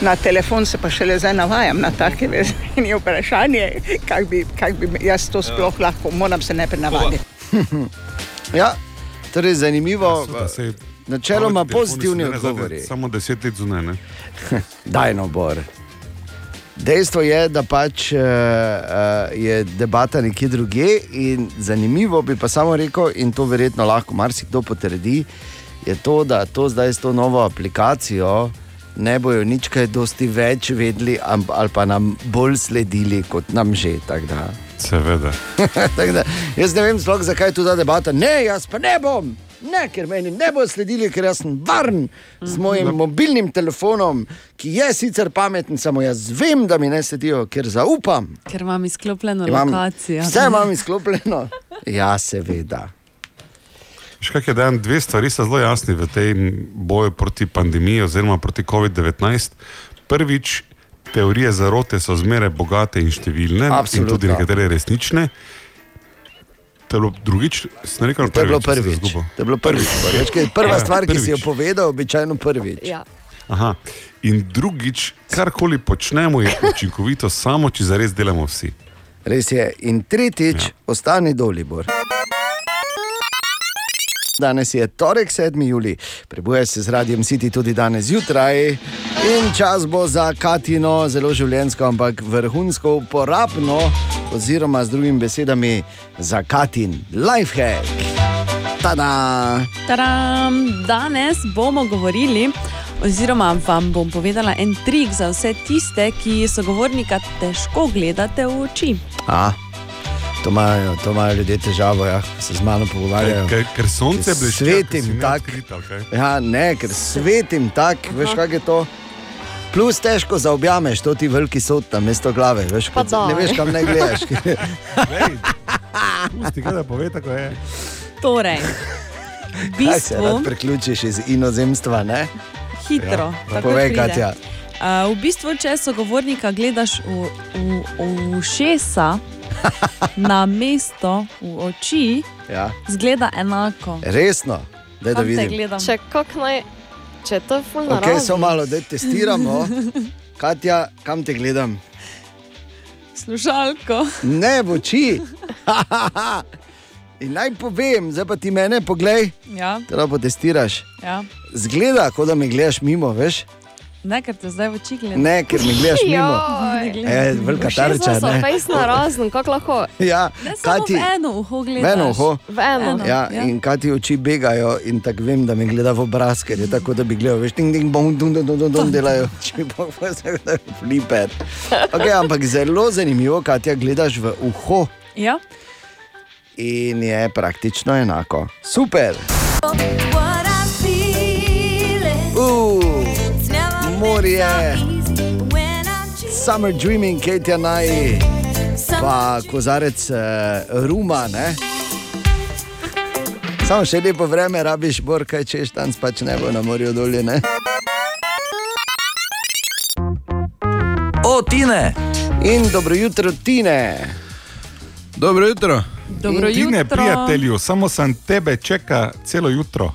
Na telefon se pa šele zdaj navajam na take vezene vprašanje, kako bi, kak bi jaz to sploh lahko, moram se najprej navaditi. Ja, torej zanimivo. seveda, saj Načeloma pozitivni odgovori. Samo deset let zunaj. Daj no, Bor. Dejstvo je, da pač uh, uh, je debata nekje drugje in zanimivo bi pa samo rekel, in to verjetno lahko marsikdo potrdi, je to, da to zdaj s to novo aplikacijo ne bojo nič kaj dosti več vedeli ali pa nam bolj sledili, kot nam že. Seveda. Da, jaz ne vem, sploh, zakaj je tu ta debata. Ne, jaz pa ne bom. Ne, ker meni ne bodo sledili, ker jaz sem varen z mojim mobilnim telefonom, ki je sicer pameten, samo jaz vem, da mi ne sledijo, ker zaupam. Ker imam izklopljeno Imam, lokacijo. vse imam izklopljeno. Ja, seveda. Še kaj je dan, dve stvari sta zelo jasni v tem boju proti pandemiji oziroma proti COVID-19. Prvič, teorije zarote so zmeraj bogate in številne, in tudi Absolutno. nekatere resnične. To je bilo drugič, sem rekel, To je bilo prvič, prvič. To je bilo prvič. Večkaj, prva Ja, stvar, ki si jo prvič. povedal, običajno prvič. Ja. Aha. In drugič, karkoli počnemo, je učinkovito samo, če zares delamo vsi. Res je. In tretjič, ja. ostani dol, Libor. Danes je torek, 7. juli, prebujaj se z radijem City tudi danes zjutraj. In čas bo za Katino, zelo življensko, ampak vrhunsko uporabno, oziroma z drugimi besedami za Katin lifehack. Tada! Tadam! Danes bomo govorili, oziroma vam bom povedala en trik za vse tiste, ki sogovornika težko gledate v oči. A, to imajo, to imajo ljudje težavo, ja, se z mano pogovarjajo. Ker, ker sonce bleši. Svetim tak. Ja, ne, ker svetim tak, veš, kaj je to. Plus težko zaobjameš, to ti veliki sod na mesto glave, veš, kot, ne veš, kam ne gledaš. Pusti, kaj da pove, tako je. Torej, v Kaj se rad bistvu priključiš iz inozemstva, ne? hitro. Ja, takoj povej, pride. Katja. Uh, v bistvu, če sogovornika gledaš v, v, v ušesa, na mesto v oči, Ja. zgleda enako. Resno, daj da vidim. Če, kak naj, če to je fulno Ok, samo malo, da testiramo. Katja, kam te gledam? Slušalko. Ne v oči. In naj povem, zdaj pa ti mene poglej, Ja, da potestiraš. ja. Zgleda, kot da me gledaš mimo, veš? Ne, ker te zdaj v oči gledam. Ne, ker me gledaš mimo. E, velika tarča, ne? fejs na razen, kako lahko. Ja, Ne, Kati, v eno uho v gledaš. eno uho. V eno. Ja, in kaj ti oči begajo, in tako vem, da me gleda v obraz, ker je tako, da bi gledal, veš, ting, ting, bom, dum, dum, dum, dum, dum, delajo, če pa vse fliper. Okay, ampak zelo zanimivo, ti gledaš v uho Ja. in je praktično enako. Super! Uh, morje, summer dreaming, Katja naj, pa kozarec uh, ruma, ne? Samo še lepo vreme, rabiš bor, kaj češ tam pač ne bo na morju dolje. Ne? O, Tine! In dobro jutro, Tine. Dobro jutro. Dobro Ti ne, jutro. prijatelju, samo sem tebe čeka celo jutro.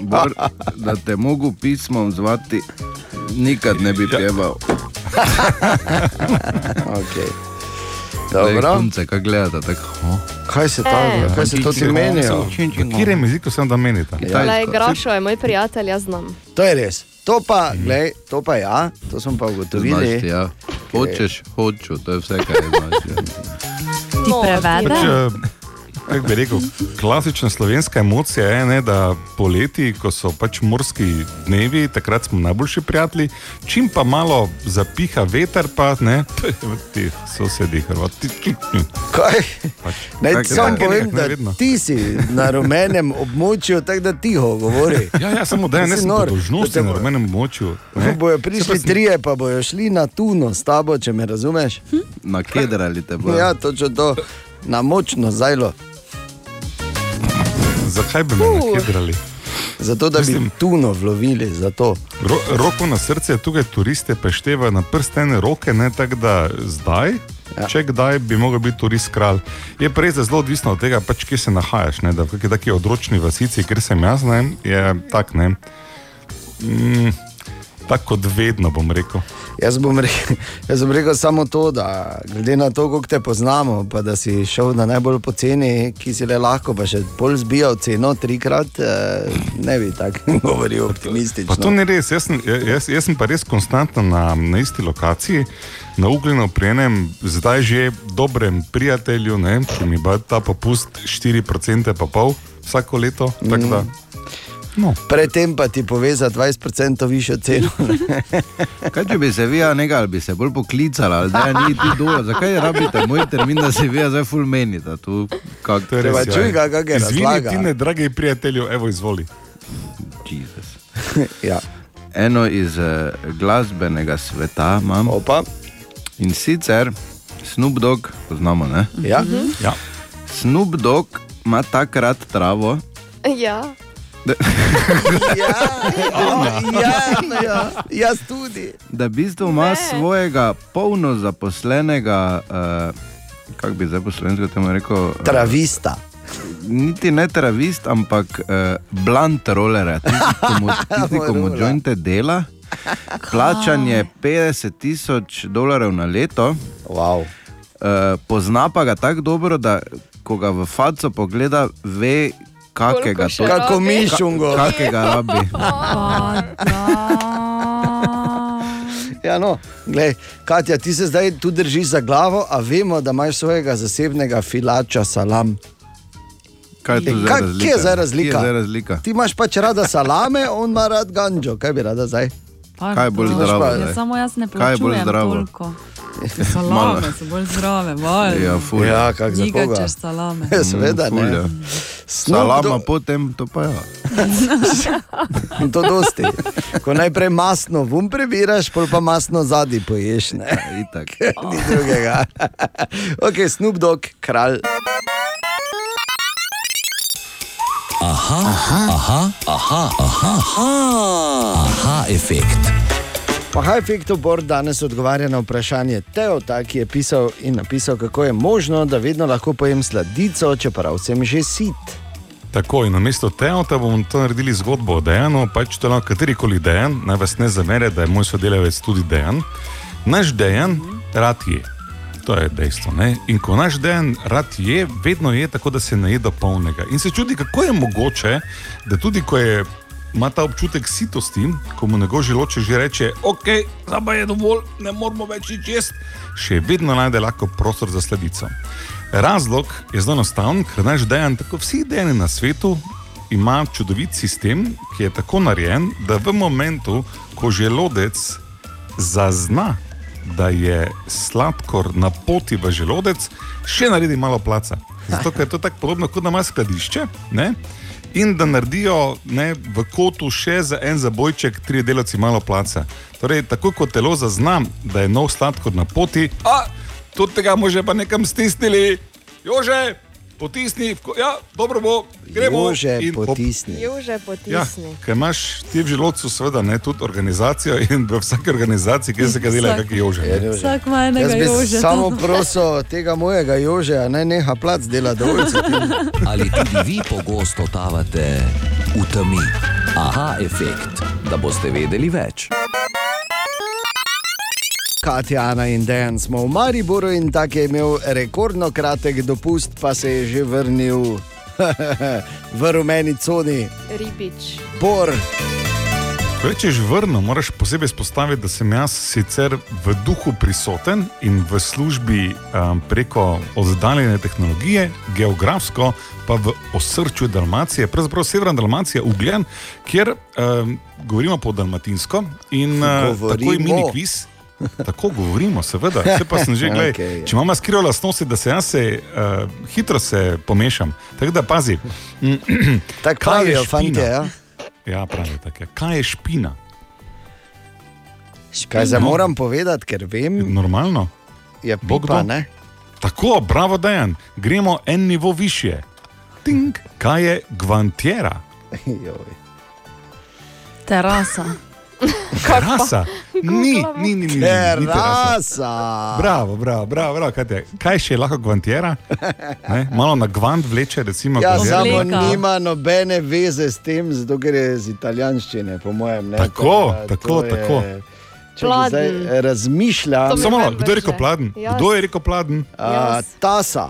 Bor, da te mogu pismom zvati, nikad ne bi peval. Okay. Dobro. Punce, kaj gledate, tako. Oh. Kaj se to, kaj se to ti menijo? V katerem jeziku sem da menita? Le, Grašo je moj prijatelj, jaz znam. To je res. To pa, glej, to pa ja, to smo pa ugotovili. Znaš ti, ja. Hočeš, hoču, to je vse, kar je znaš. ja. Ti? Pač, eh, kako bi rekel, klasična slovenska emocija je, ne, da poleti, ko so pač morski dnevi, takrat smo najboljši prijatelji, čim pa malo zapiha veter, pa ne, ti sosedi, hrvati. Kaj? Pač, Naj tak- sam povem, nekako da nevedno. ti si na rumenem območju, tako da tiho govori. Ja, ja, samo da je ne po dožnosti na rumenem območju. Ne. bojo prišli sem- trije, pa bojo šli na tuno s tabo, če me razumeš. Na kedrali te bo. Ja, točno to, na močno zajlo. Zakaj bi me nakedrali? Zato, da bi tuno vlovili. Zato. Ro, roko na srce, tukaj turiste pešteva na prstene roke, ne tako da zdaj. Ja. Če kdaj bi lahko bil turist kralj. Je pa res da zelo odvisno od tega, pač, kje se nahajaš. Ne? Da v kakšni taki odročni vasici, kjer sem jaz, ne, je tak ne. Mm, tako kot vedno bom rekel. Jaz bom, rekel, jaz bom rekel samo to, da glede na to, kako te poznamo, pa da si šel na najbolj poceni, ki si le lahko, pa še bolj zbijal ceno trikrat, eh, ne bi tako govoril optimistično. Pa to ni res, jaz sem, jaz, jaz sem pa res konstantno na, na isti lokaciji, na Ugljenu pri enem zdaj že dobrem prijatelju, ne, ki mi ba ta popust 4% pa pol vsako leto. tako Da, no. Predtem pa ti pove za 20% višjo ceno. Kaj če bi se vi, nekaj, ali bi se bolj poklicali, ali da je ni ti dol, zakaj rabite moj termin, da se vi zdaj ful menite? Tu, kak, To je res, ja. Izvini, ti ne, dragi prijatelju, evo izvoli. Jezus. ja. Eno iz uh, glasbenega sveta imam. Opa. In sicer Snoop Dogg, poznamo, ne? Ja. ja. Snoop Dogg ima takrat travo. Ja. ja, ja, jaz tudi. Da v bistvu ima Ne. svojega polno zaposlenega, uh, kako bi zdaj po slovensko temu rekel? Uh, Travista. Niti ne travist, ampak uh, blunt roller, tisti, ki mu, jointe dela. Plačan je 50 tisoč dolarjev na leto. Wow. Uh, pozna pa ga tako dobro, da ko ga v faco pogleda, ve, kakega rabi. Kako mišungo. Ka, kakega rabi. Ja, no, glej, Katja, ti se zdaj tu držiš za glavo, a vemo, da imaš svojega zasebnega filača salam. Kaj je E, kaj-? Kje je zdaj razlika? Kje je zdaj razlika? Ti imaš pač rada salame, on ima rad ganjo. Kaj bi rada zdaj? Kaj je bolj zdravo pa-? Ja, samo jaz ne Kaj je bolj plačujem zdravo? toliko. Malo. Salame so bolj zdrave, bolj. Ja, ful. Ja, kak za koga? Gigačeš salame. Ja, seveda, Mm, ne. ja. Salama, Dogg- potem to pa ja. In to dosti. Ko najprej masno vum prebiraš, pol pa masno zadnji poješ. Ne? Itak. Ni drugega. ok, Snoop Dogg, kralj. Aha, aha, aha, aha, aha, aha, aha efekt. Aha, efektov Bor danes odgovarja na vprašanje Teota, ki je pisal in napisal, kako je možno, da vedno lahko pojem sladico, čeprav sem že sit. Tako in namesto Teota bomo to naredili zgodbo o Dejanu, pač to lahko katerikoli Dejan, naj vas ne zamere, da je moj sodelavec tudi Dejan. Naš Dejan rad je. To je dejstvo. Ne? In ko naš Dejan rad je, vedno je tako, da se naje do polnega. In se čudi, kako je mogoče, da tudi ko je. Ima ta občutek sitosti, ko mu njegov želoče že reče, ok, zdaj pa je dovolj, ne moramo več nič jesti, še vedno najde lahko prostor za sledico. Razlog je zelo enostaven, ker naš dejan, tako vsi dejani na svetu, ima čudovit sistem, ki je tako narejen, da v momentu, ko želodec zazna, da je sladkor na poti v želodec, še naredi malo placa. Zato ker je to tako podobno, kot da ima skladišče. Ne? In da naredijo ne, v kotu še za en zabojček, tri delavci malo placa. Torej, tako kot telo zazna, da je nov sladkor na poti, a tudi tega može pa nekam stisnili, jože, potisni, ja, dobro bo, gremo. Jože, In pop- potisni. Juže Ja, potisni. ker imaš ti v želodcu, seveda, ne, tudi organizacijo in v vsaki organizaciji, kjer se ga dela, Vsak- kakšen jože. ne. Vsak ima enega jožeta samo prosil tega mojega jožeja, naj neha plac dela dovolj. Ali tudi vi pogosto totavate v temi? Aha, efekt, da boste vedeli več. Katja, Ana in Dejan smo v Mariboru in tak je imel rekordno kratek dopust, pa se je že vrnil v rumeni coni. Ribič. Bor, Ko rečeš vrno, moraš posebej spostaviti, da sem jaz sicer v duhu prisoten in v službi um, preko oddaljene tehnologije, geografsko pa v osrčju Dalmacije, pravzaprav severna Dalmacija, Ugljen, kjer um, govorimo po dalmatinsko in uh, tako je Govorimo. mini kviz. Tako govorimo, seveda. Vse pa sem že gledal. Okej. Če imamo skrivno lastnosti, da se jaz se, uh, hitro se pomešam. Tako da pazi. Tako Kaj je pravijo špina? fantje, ja? Ja, pravi tako. je. Kaj je špina? Kaj zdaj moram povedati, ker vem? Normalno. Je Bog pipa, do. ne? Tako, bravo, Dejan, gremo en nivo više. Ting. Kaj je gvantiera? Terasa. Terasa. Ni, ni, ni, ni, ni, ni Terasa. Bravo, bravo, bravo, bravo Katja. Kaj še je lahko gvantiera? Ne? Malo na gvant vleče, recimo. Ja, samo nima nobene veze s tem, zato ker je iz italijanščine, po mojem. Ne? Tako, da tako, to je- tako. Čakaj, zdaj razmišljam. Samo malo, kdo je rekel pladen? Jaz. Kdo je rekel pladen? A, tasa.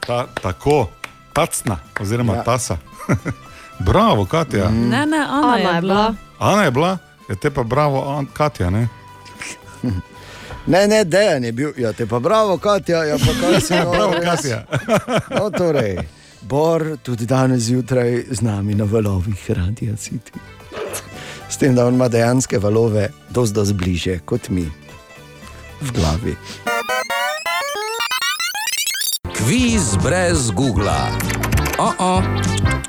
Ta, tako, tacna, oziroma Ja. ja. tasa. bravo, Katja. Mm. Ne, ne, Ana, Ana je bila. Ana je bila, je te pa bravo, Katja. Ne? Ne, ne, dejan je bil. Ja, te pa bravo, Katja. Ja, pa kaj no, Bravo, res. Katja. No, torej, Bor tudi danes zjutraj z nami na valovih radia City. S tem, da on ima dejanske valove, dosti dosti bliže kot mi v glavi. Kviz brez Google. Oh -oh.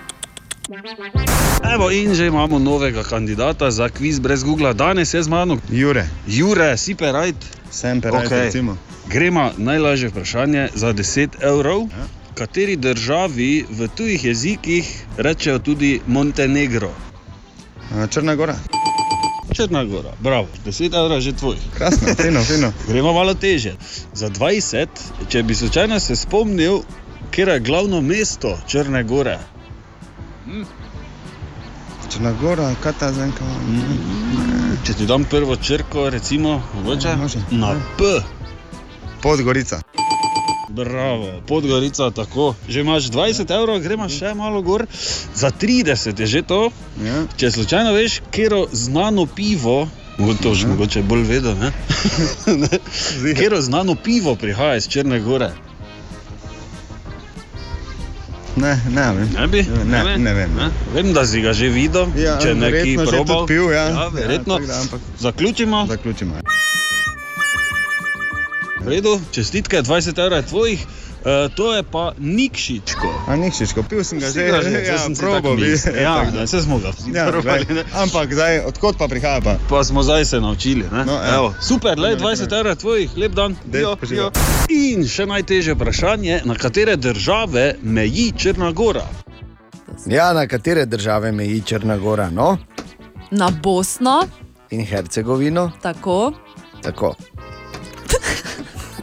Evo, in že imamo novega kandidata za kviz brez Google. Danes je z mano Jure, Jure, si perajt. sem perajt, okay. recimo. Gremo najlažje vprašanje za 10 evrov. Ja. Kateri državi v tujih jezikih rečejo tudi Montenegro? Črna gora. Črna Gora, bravo, 10 evrov je že tvoj. Krasno, fino, fino. Gremo malo teže. Za 20, če bi slučajno se spomnil, kje je glavno mesto Črne Gore. Črna gora, kaj ta zdaj? Če ti dam prvo črko, recimo, mogoče, Ja, može. na Ja. P. Podgorica. Bravo, Podgorica, tako. Že imaš 20 evrov, gremo še malo gor. Za 30 je že to. Ja. Če slučajno veš, kero znano pivo, to že mogoče bolj? Ne. Kero znano pivo prihaja iz Črne Gore. Ne, ne vem. Ne bi? Ne, ne vem. Ne? Vem, da si ga že videl, Ja, če neki verjetno že probal. pil, ja. ja verjetno. Ja, da, ampak- Zaključimo. Zaključimo. V redu, čestitke, 20 evrov je tvojih. Uh, to je pa Nikšičko. A Nikšičko, pil sem ga Si že, ga že, ja, zdaj sem bi. mislil. Ja, ne, saj smo ga vsi Ja, probali, ne. ampak zdaj, odkot pa prihaja pa? Pa smo zdaj se naučili. Ne? No, ja. Evo, super, le No, 20 naprej. evrov tvojih, lep dan. Dej, Jo, jo. In še najtežje vprašanje, na katere države meji Črna Gora? Ja, na katere države meji Črna Gora? No? Na Bosno, In Hercegovino? tako. Tako.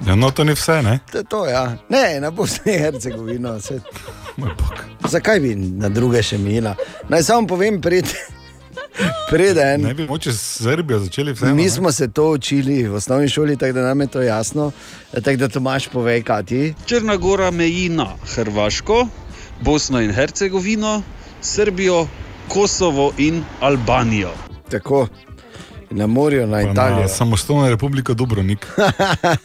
Ja, no, to ni vse, ne? To to, ja. Ne, na Bosni in Hercegovino. Se... Zakaj bi na druge še mila? Naj samo povem, pred, preden. Ne bi moče s Srbijo začeli vse. Mi smo se to učili v osnovni šoli, tako da nam je to jasno. Tako da Tomaš povej, kaj ti. Črna Gora meji na Hrvaško, Bosno in Hercegovino, Srbijo, Kosovo in Albanijo. Tako. Na morju, na Italijo. Samostojna republika Dubrovnik.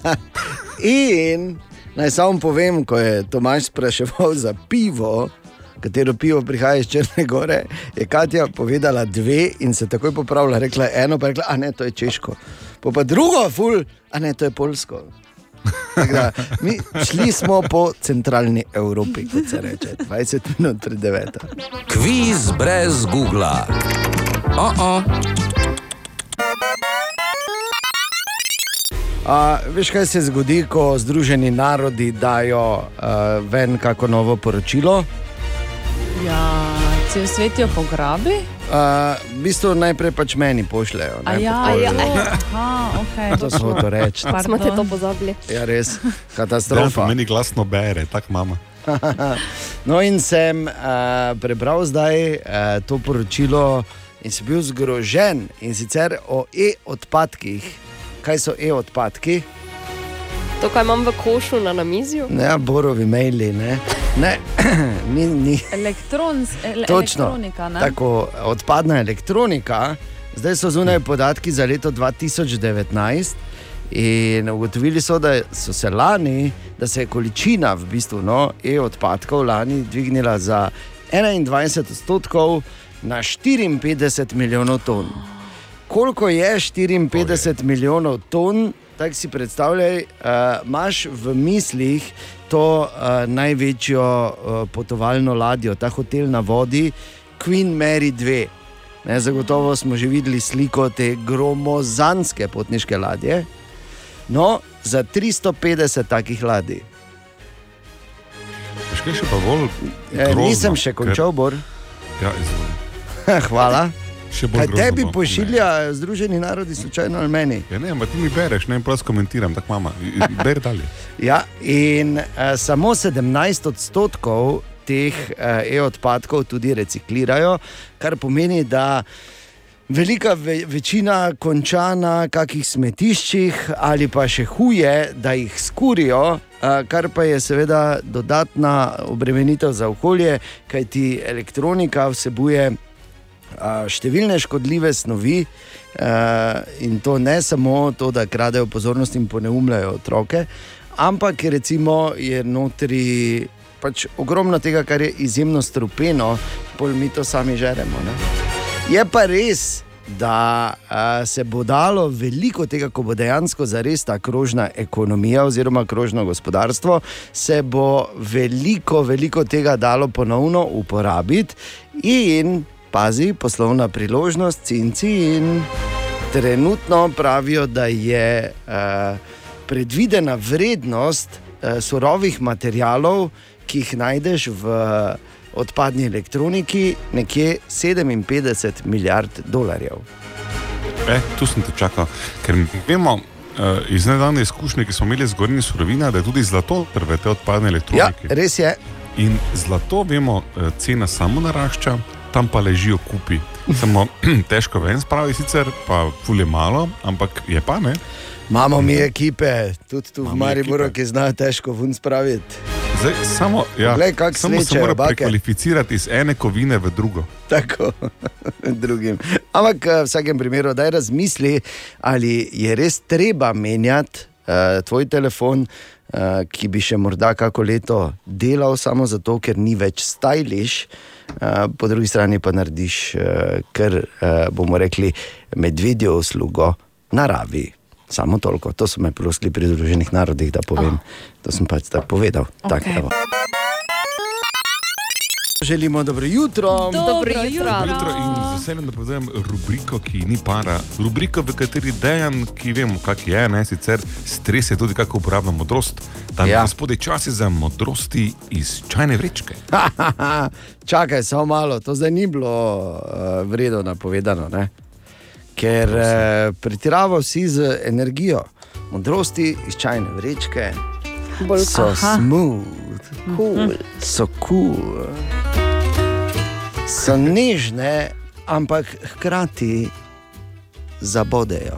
In naj samo povem, ko je Tomaš spraševal za pivo, katero pivo prihaja iz Črne Gore, je Katja povedala dve in se takoj popravila. Rekla je eno, pa je rekla, a ne, to je češko. Po pa drugo, ful, a ne, to je polsko. Da, mi šli smo po centralni Evropi, kot se reče, 20 minut pred 9. Kviz brez Google. Oh -oh. A, veš, kaj se zgodi, ko Združeni narodi dajo uh, ven kako novo poročilo? Ja, cel svet jo pograbi. Uh, v bistvu najprej pač meni pošljajo. A ne, ja, po ja, pošti. aha, okay, To smo to reči. Smo te to pozabili. Ja, res, katastrofa. meni glasno bere, tako mama. no, in sem uh, prebral zdaj uh, to poročilo in sem bil zgrožen in sicer o e-odpadkih. Kaj so e-odpadki? To, kar imam v košu na namizju. Ne, borovi maili, ne. ne ni, ni. Elektrons, ele, Točno. elektronika. Ne? Tako odpadna elektronika zdaj so zunaj podatki za leto 2019. In ugotovili so, da so se lani, da se je količina v bistvu no, e-odpadkov lani dvignila za 21 odstotkov na 54 milijonov ton. Koliko je 54 milijonov ton, tako si predstavljaj, uh, imaš v mislih to uh, največjo uh, potovalno ladjo, ta hotel na vodi, Queen Mary 2. Ne, zagotovo smo že videli sliko te gromozanske potniške ladje. No, za 350 takih ladij. Še pa bolj? E, grozno, nisem še končal, Bor. Ja. Hvala. Še bolj Kaj grozno tebi bo. pošilja Združeni narodi, slučajno ali meni? Ja, ne, ampak ti mi bereš, ne, prosto komentiram, tako mama. Beri dalje. Ja, in uh, samo 17 odstotkov teh uh, e-odpadkov tudi reciklirajo, kar pomeni, da velika ve večina konča na kakih smetiščih, ali pa še huje, da jih skurijo, kar pa je seveda dodatna obremenitev za okolje, kajti elektronika vsebuje številne škodljive snovi, in to ne samo to, da kradejo pozornost in poneumljajo otroke, ampak recimo je notri pač ogromno tega, kar je izjemno strupeno, pol mi to sami žeremo. Ne? Je pa res. Da a, se bo dalo veliko tega, ko bo dejansko zares ta krožna ekonomija oziroma krožno gospodarstvo, se bo veliko, veliko tega dalo ponovno uporabiti in pazi, poslovna priložnost, cinci in trenutno pravijo, da je uh, predvidena vrednost uh, surovih materialov, ki jih najdeš v odpadni elektroniki, nekje 57 milijard dolarjev. E, tu sem te čakal, ker vemo uh, iz nedavne izkušnje, ki smo imeli z gornjimi surovinami, da je tudi zlato prve te odpadne elektronike. Ja, res je. In zlato, vemo, eh, cena samo narašča, tam pa ležijo kupi. Samo težko ven spravi, sicer pa fulje malo, ampak je pa ne. Imamo mi ekipe, tudi tu v Imamo Mariboru, ekipe. ki znajo težko vun spraviti. Zdaj, samo ja, kako samo se slečejo mora bake. prekvalificirati iz ene kovine v drugo. Tako, drugim. Ampak eh, v vsakem primeru, da razmisli, ali je res treba menjati uh, tvoj telefon, uh, ki bi še morda kako leto delal, samo zato, ker ni več stajliš. Uh, po drugi strani pa narediš, uh, kar uh, bomo rekli, medvedjo uslugo naravi. Samo toliko, to so me prosili pri Združenih narodih, da povem. Oh. To sem pač tako povedal. Okay. Tak, evo. Želimo dobro jutro. Dobro jutro. Jutro in z veseljem napovedujem rubriko, ki ni para. Rubriko, v kateri dejan, ki vemo, kak je, ne sicer stres je tudi, kako uporabljamo modrost. Tam Ja. gospode časi za modrosti iz čajne vrečke. Čakaj, samo malo, to zdaj ni bilo uh, vredno napovedano, ne? ker uh, pretiravajo vsi z energijo. Modrosti iz čajne vrečke Bolj- so Aha. smooth, cool, so cool, so nežne, ampak hkrati zabodejo.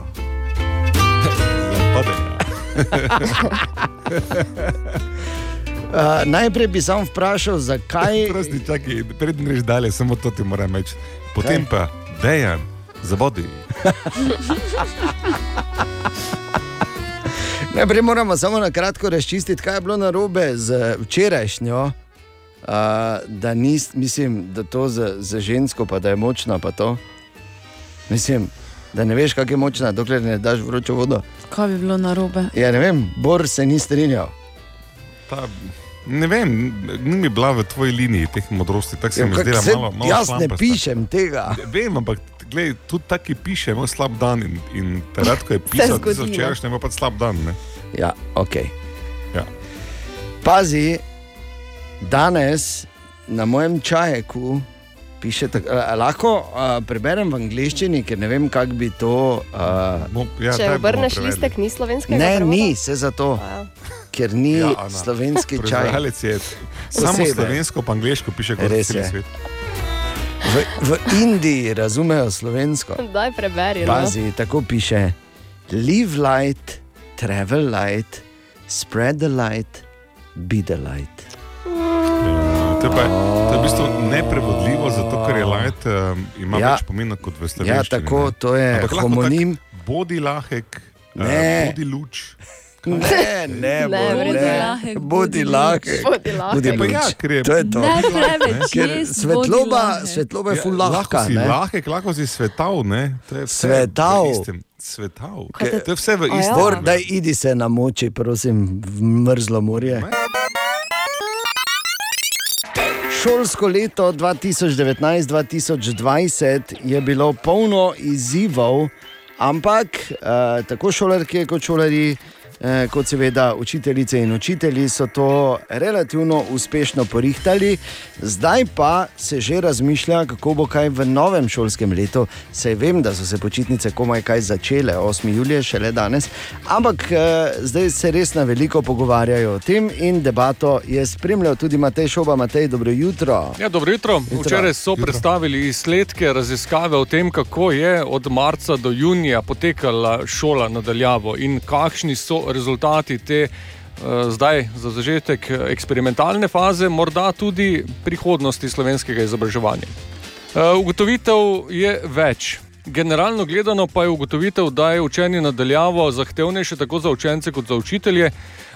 Uh, najprej bi sam vprašal, zakaj. Prosti, čakaj, predtem greš dalje, samo to ti moram reči. Potem Kaj? pa dejan, zabodi. Najprej moramo samo na kratko razčistiti, kaj je bilo narobe z včerajšnjo. Uh, da, nis, mislim, da to za, za žensko, pa da je močna. Pa to. mislim, da ne veš, kako je močna, dokler ne daš vročo vodo. Kaj bi bilo narobe? Ja, ne vem, Bor se ni strinjal. Ta, ne vem, ni mi bila v tvoji liniji teh modrosti, tako se Ja, mi zdi se- malo, malo jaz ne šlampasta. pišem tega. Vem, ampak glej, tudi taki piše, moj slab dan in, in takrat, ko je pisal, da ne. včerajšnji ima pa slab dan. Ne? Ja, ok. Ja. Pazi, danes na mojem čajeku piše, tak, a, lahko a, preberem v angleščini, ker ne vem, kako bi to. A, ja, Če obrneš listek, ni slovenskega. Ne, prevoda? ni se zato, ker ni Ja, Ana, slovenski čaj. je samo slovensko, pa angliško piše kot je. svet. V, v Indiji razumejo slovensko. Daj preberi. no. Pazi, tako piše: Live light, travel light, spread the light, be the light. To je, pa, to je v bistvu neprevodljivo, zato ker je light um, ima Ja. ja. več pomena kot v slovenščini. Ja, tako, to je homonim. tak Bodi lahek, Ne. uh, bodi luč. Ne, ne, Ne, bo- bodi ne. lahek, Bodi lahek. Bodi lahek. Luč. ja, je- To je to. Ne preveč Ker svetloba, lahek. svetloba je ful Ja, lahka. lahko si ne. lahek, lahko si svetav. Ne? To je vse Svetav. Svetav. To je vse v ja? istem. Bor, daj, idi se na moči, prosim, v mrzlo morje. Šolsko leto 2019-2020 je bilo polno izzivov, ampak eh, tako šolarke kot šolari, eh, kot seveda učiteljice in učitelji so to relativno uspešno porihtali. Zdaj pa se že razmišlja, kako bo kaj v novem šolskem letu. Sej vem, da so se počitnice komaj kaj začele, 8. julija, šele danes, ampak eh, zdaj se res na veliko pogovarjajo o tem in debato je spremljal tudi Matej Šoba. Matej, dobro jutro. Ja, dobro jutro. Jutro. Včeraj so Jutro. predstavili izsledke raziskave o tem, kako je od marca do junija potekala šola nadaljavo in kakšni so rezultati te. eh, Zdaj, za začetek eksperimentalne faze, morda tudi prihodnosti slovenskega izobraževanja. Eh, Ugotovitev je več. Generalno gledano pa je ugotovitev, da je učenje nadaljavo zahtevnejše tako za učence kot za učitelje,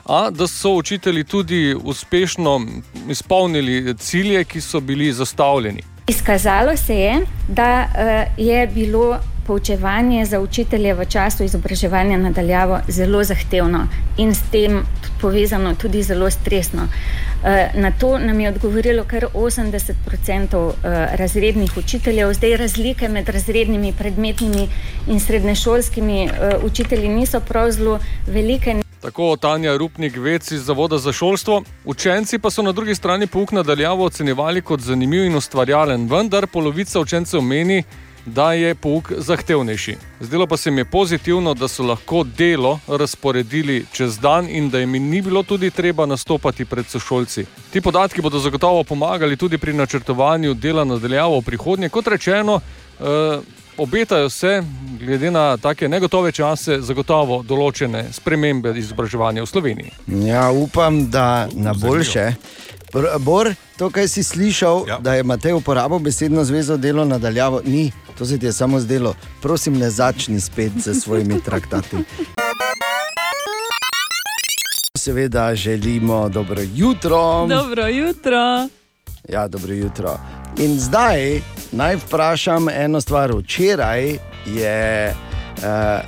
a da so učitelji tudi uspešno izpolnili cilje, ki so bili zastavljeni. Izkazalo se je, da eh, je bilo poučevanje za učitelje v času izobraževanja nadaljavo zelo zahtevno in s tem povezano tudi zelo stresno. Eh, Na to nam je odgovorilo kar 80% eh, razrednih učiteljev. Zdaj razlike med razrednimi, predmetnimi in srednješolskimi eh, učitelji niso prav zelo velike. Tako Tanja Rupnik, vec iz Zavoda za šolstvo. Učenci pa so na drugi strani pouk nadaljavo ocenjevali kot zanimiv in ustvarjalen, vendar polovica učencev meni, da je pouk zahtevnejši. Zdelo pa se mi je pozitivno, da so lahko delo razporedili čez dan in da jim ni bilo tudi treba nastopati pred sošolci. Ti podatki bodo zagotovo pomagali tudi pri načrtovanju dela nadaljavo v prihodnje. Kot rečeno, eh, obetajo se, glede na take negotove čase, zagotovo določene spremembe izobraževanja v Sloveniji. Ja, upam, da na boljše. Br- Bor, to, kar si slišal, ja. da je Matej uporabil besedno zvezo delo nadaljavo, ni, to se ti je samo zdelo. Prosim, ne začni spet z svojimi traktati. Seveda želimo dobro jutro. Dobro jutro. Ja, dobro jutro. In zdaj naj vprašam eno stvar. Včeraj je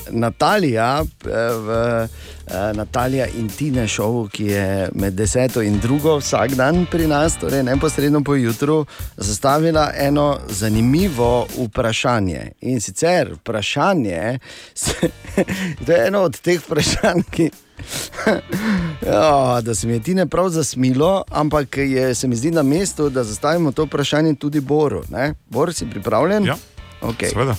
Natalija, uh, v, uh, Natalija in Tine šovu, ki je med deseto in drugo vsak dan pri nas, torej neposredno po jutru, zastavila eno zanimivo vprašanje. In sicer vprašanje, to je eno od teh vprašanj, ki. Ja, da se mi je Tine prav zasmilo, ampak je, se mi zdi na mestu, da zastavimo to vprašanje tudi Boru. Ne? Bor, si pripravljen? Ja, okay. seveda.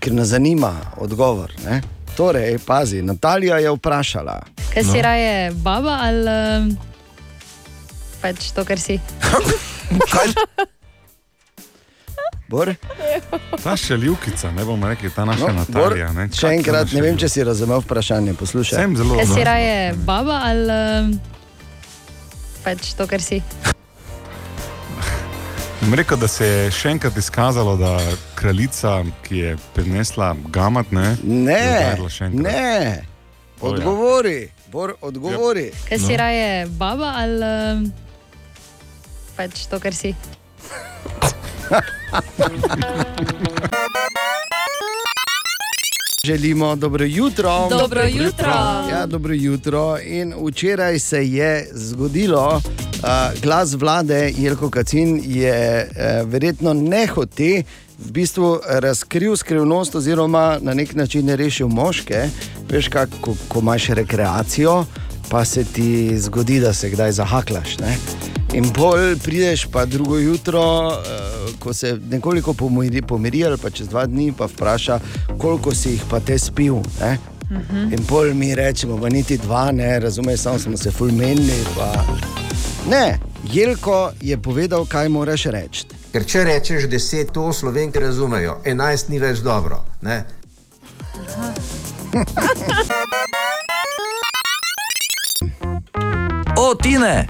Ker nas zanima odgovor. Ne? Torej, pazi, Natalija je vprašala. Kaj si no. raje, baba ali um, pač to, kar si? Bor? Ta šaljivkica, ne bomo rekli, ta naša No, Bor, Natalija. Ne, še enkrat, ne vem, če si razumel vprašanje. Poslušaj. Sem zelo Kaj si raje, baba ali um, pač to, kar si? Rekel, da se je še enkrat izkazalo, da kraljica, ki je prinesla gamat, ne, Ne, je udarila še enkrat. ne, odgovori, Bor, odgovori. Kaj si raje, baba ali um, pač to, kar si? Želimo dobro jutro. Dobro jutro. Ja, dobro jutro. In včeraj se je zgodilo, uh, glas vlade Jelko Kacin je uh, verjetno nehote v bistvu razkril skrivnost, oziroma na nek način rešil moške. Veš, kak, ko, imaš rekreacijo, pa se ti zgodi, da se kdaj zahaklaš. Ne? In bolj prideš pa drugo jutro, uh, ko se nekoliko pomiri, pomiri, ali pa čez dva dni, pa vpraša, koliko si jih pa te spil. Ne? Mhm. In pol mi rečemo, pa niti dva, ne, razumeš, samo smo se fulmenili. Pa... Ne, Jelko je povedal, kaj moraš reči. Ker če rečeš deset, to slovenke razumejo, enajst ni več dobro. Ne? O, Tine,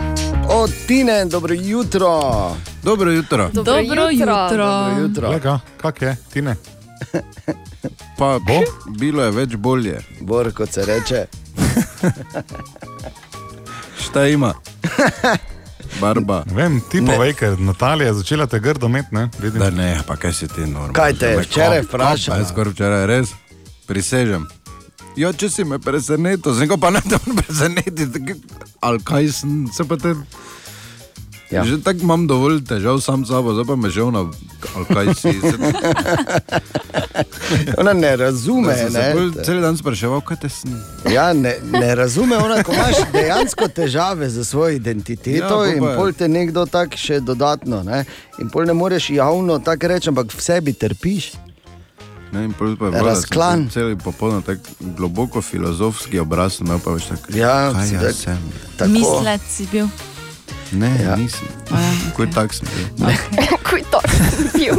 Od Tine, dobro jutro. Dobro jutro. Dobro Dobro jutro. jutro. Dobro jutro. Lega, kak je, Tine? Pa bo? Bilo je več bolje. Bor, kot se reče. Šta ima? Barba. Ne Vem, ti Ne. povej, ker Natalija je začela te grdo met, ne? Vidim. Da ne, pa kaj si ti normalno. Kaj te je včeraj vprašala? Jaz skoraj včeraj res, prisežem. Ja, če si me presenetil, z neko pa ne tam presenetiti, ali kaj sem se pa te. Ja. Že tako imam dovolj težav sam s sabo, zdaj pa me že ona, kaj si. Ona ne razume. Ne? Cel dan spraševal, kaj te sem. Ja, ne, ne razume, ona, ko imaš dejansko težave z svojo identiteto Ja, ja, in pol te nekdo tako še dodatno. Ne? In pol ne moreš javno tako reči, ampak v sebi trpiš. Ne, in pol pa je Razklan. Cel popolno tako globoko filozofski obraz, imel pa veš tako. Ja, kaj si jaz tak- sem. Mislec si bil. Ne, Ja. nisem. ja, Kuj tak sem bil. Kuj to bil.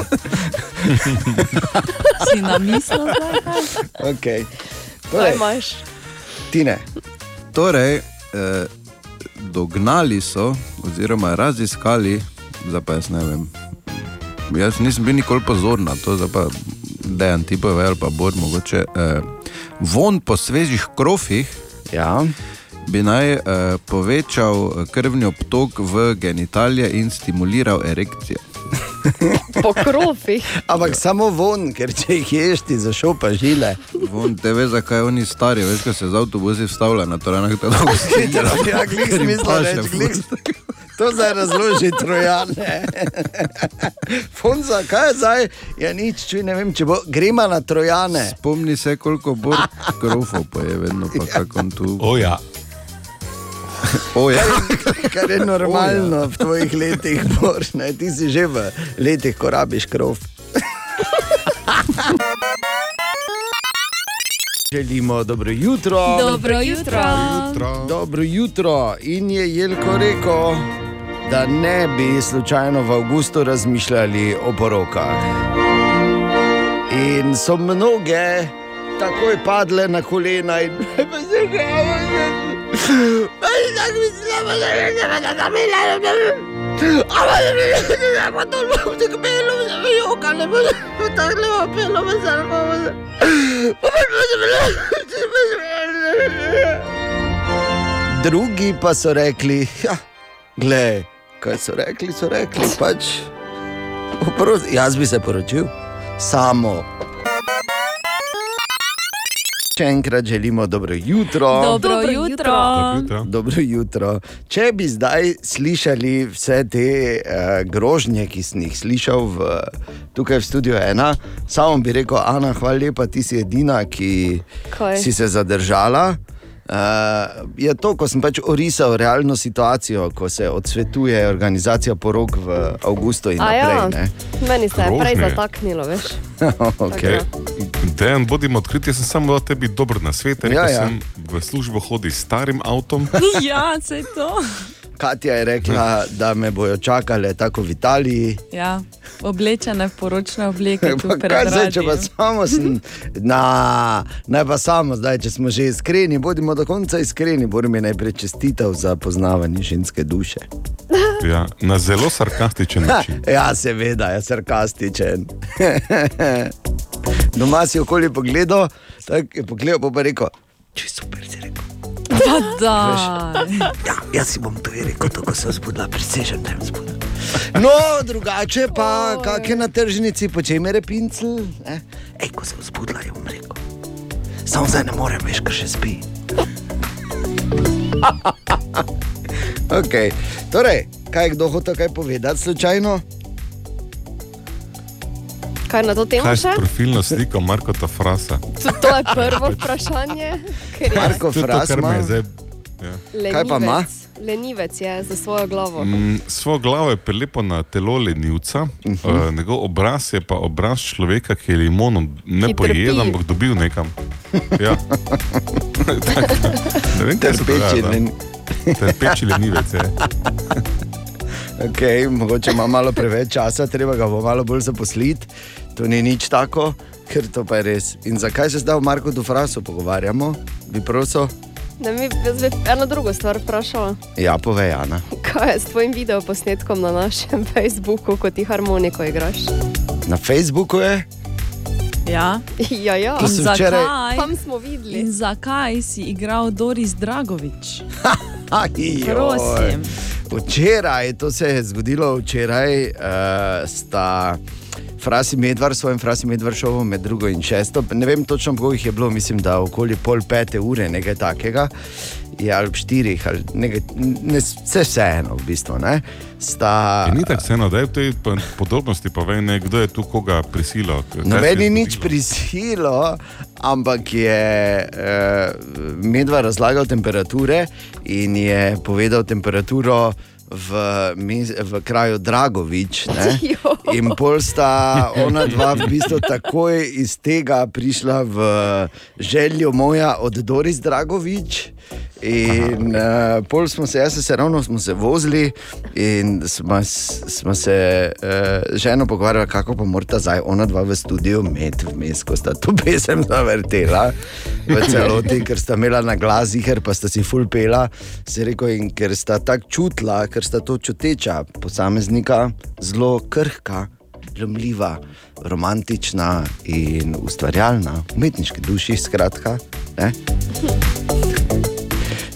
Si na mislu zdaj? kaj? Okay. Torej, imaš? Tine, Torej, eh, dognali so, oziroma raziskali, zdaj pa jaz ne vem. Jaz nisem bil nikoli pozoren na to, zdaj pa dejan ti pove ali pa bor mogoče. Eh, von po svežih krofih ja. Bi naj eh, povečal krvni obtok v genitalije in stimuliral erekcijo. Po krofih. ampak samo von, ker če jih ješ, ti zašopa žile. Von, te veš, zakaj oni stari, veš, ko se z avtobusi vstavlja na toranah, tako dolgo stimuliral. Ja, glih smisla reči, glih. To zdaj razloži trojane. Fonza, kaj je zdaj? Ja, nič, čuj, ne vem, če bo grema na trojane. Spomni se, koliko bo krofov pa je vedno, pa kako on tu. O ja. O, ja. Kar je normalno v tvojih letih, Bož, ne? ti si že v letih, ko rabiš krov. Želimo dobro jutro. Dobro jutro. Dobro jutro. In je Jelko rekel, da ne bi slučajno v avgustu razmišljali o porokah. In so mnoge takoj padle na kolena in Drugi pa so rekli, ja, glej, kaj so rekli, so rekli, pač, oprosti, jaz bi se poročil, samo. Še enkrat želimo dobro jutro. Dobro Dobro jutro. jutro. Dobro jutro. Če bi zdaj slišali vse te uh, grožnje, ki sem jih slišal v, tukaj v studiu ena, samo bi rekel, Ana, hvala lepa, ti si edina, ki Kaj? si se zadržala. Uh, je to, ko sem pač orisal realno situacijo, ko se odsvetuje organizacija porok v avgustu in A ja, naprej. ne. meni se je prej zataknilo, veš. okay. Dejan, bodimo odkriti, jaz sem samo dal tebi dober na svet. Ja, ja. Sem v službo hodil s starim avtom. Ja, se to. Katja je rekla, da me bojo čakale tako v Italiji. Ja, oblečene v poročne obleke. Kaj zdaj, če pa samo sem, na, ne pa samo zdaj, če smo že iskreni, bodimo do konca iskreni, borim je najprej čestitev za poznavanje ženske duše. Ja, na zelo sarkastičen način. Ja, seveda, je sarkastičen. Doma si okoli pogledal, tako je pogledal, pa pa rekel, če super si rekel. Ja, jaz si bom to rekel, tako se zbudila, prisežem, da je zbudila. No, drugače pa, kakšne na tržnici, po čem je repincel? ne? Ej, ko sem zbudila, je bom rekel. Samo zdaj ne morem, veš, ker še spi. okay. Torej, kaj je kdo hotel kaj povedati slučajno? Kaj na to temo Kaj še? profilno sliko Markota Frasa? To, to je prvo vprašanje. ker je Marko To je je zdaj. Ja. Kaj pa ima? lenivec. Je za svojo glavo. Mm, svojo glavo je prelepo na telo lenivca, uh. -huh. uh, njegov obraz je pa obraz človeka, ki je limono ne pojedel, ampak dobil nekam. Ja. Tak, ne vem, kaj se Trpeči dogaja. len- no. Trpeči lenivec je. Okay, mogoče ima malo preveč časa, treba ga bo malo bolj zaposliti. To ni nič tako, ker to pa je res. In zakaj se zdaj v Marku Dufrasu pogovarjamo? Bi prosil? Ne, mi, bi eno drugo stvar vprašala. Ja, povej, Ana. Kaj je s tvojim videoposnetkom na našem Facebooku, ko ti harmoniko igraš? Na Facebooku je. Ja. Ja, ja. To sem včeraj- Zakaj? Tam smo videli. In zakaj si igral Doris Dragovič? Prosim. Včeraj, to se je zgodilo včeraj, uh, sta Frasi Medvar, svojim Frasi Medvar šovom med drugo in šesto. Ne vem točno, koliko jih je bilo, mislim, da okoli pol pete ure, nekaj takega. Je ali štirih, ali nekaj, ne, vse vseeno, v bistvu. Ne, sta, Ja, ni tako vseeno, da je v tej pa- podrobnosti povej, ne, kdo je tu koga prisilo. je Noben zgodilo. nič prisilo, ampak je uh, medva razlagal temperature in je povedal temperaturo v, v kraju Dragovič. ne. In pol sta ona dva v bistvu takoj iz tega prišla v željo moja od Doris Dragovič. In uh, pol smo se, jaz se ravno smo se vozili in smo, smo se uh, ženo pogovarjali, kako pa morata zdaj ona dva v studiu imeti vmes, ko sta to pesem zavrtela v celoti, ker sta imela na glas, ker pa sta si full pela. Se rekel, in ker sta tako čutila, ker sta to čuteča posameznika, zelo krhka. Ljumljiva, romantična in ustvarjalna, umetniški duši, skratka. Ne?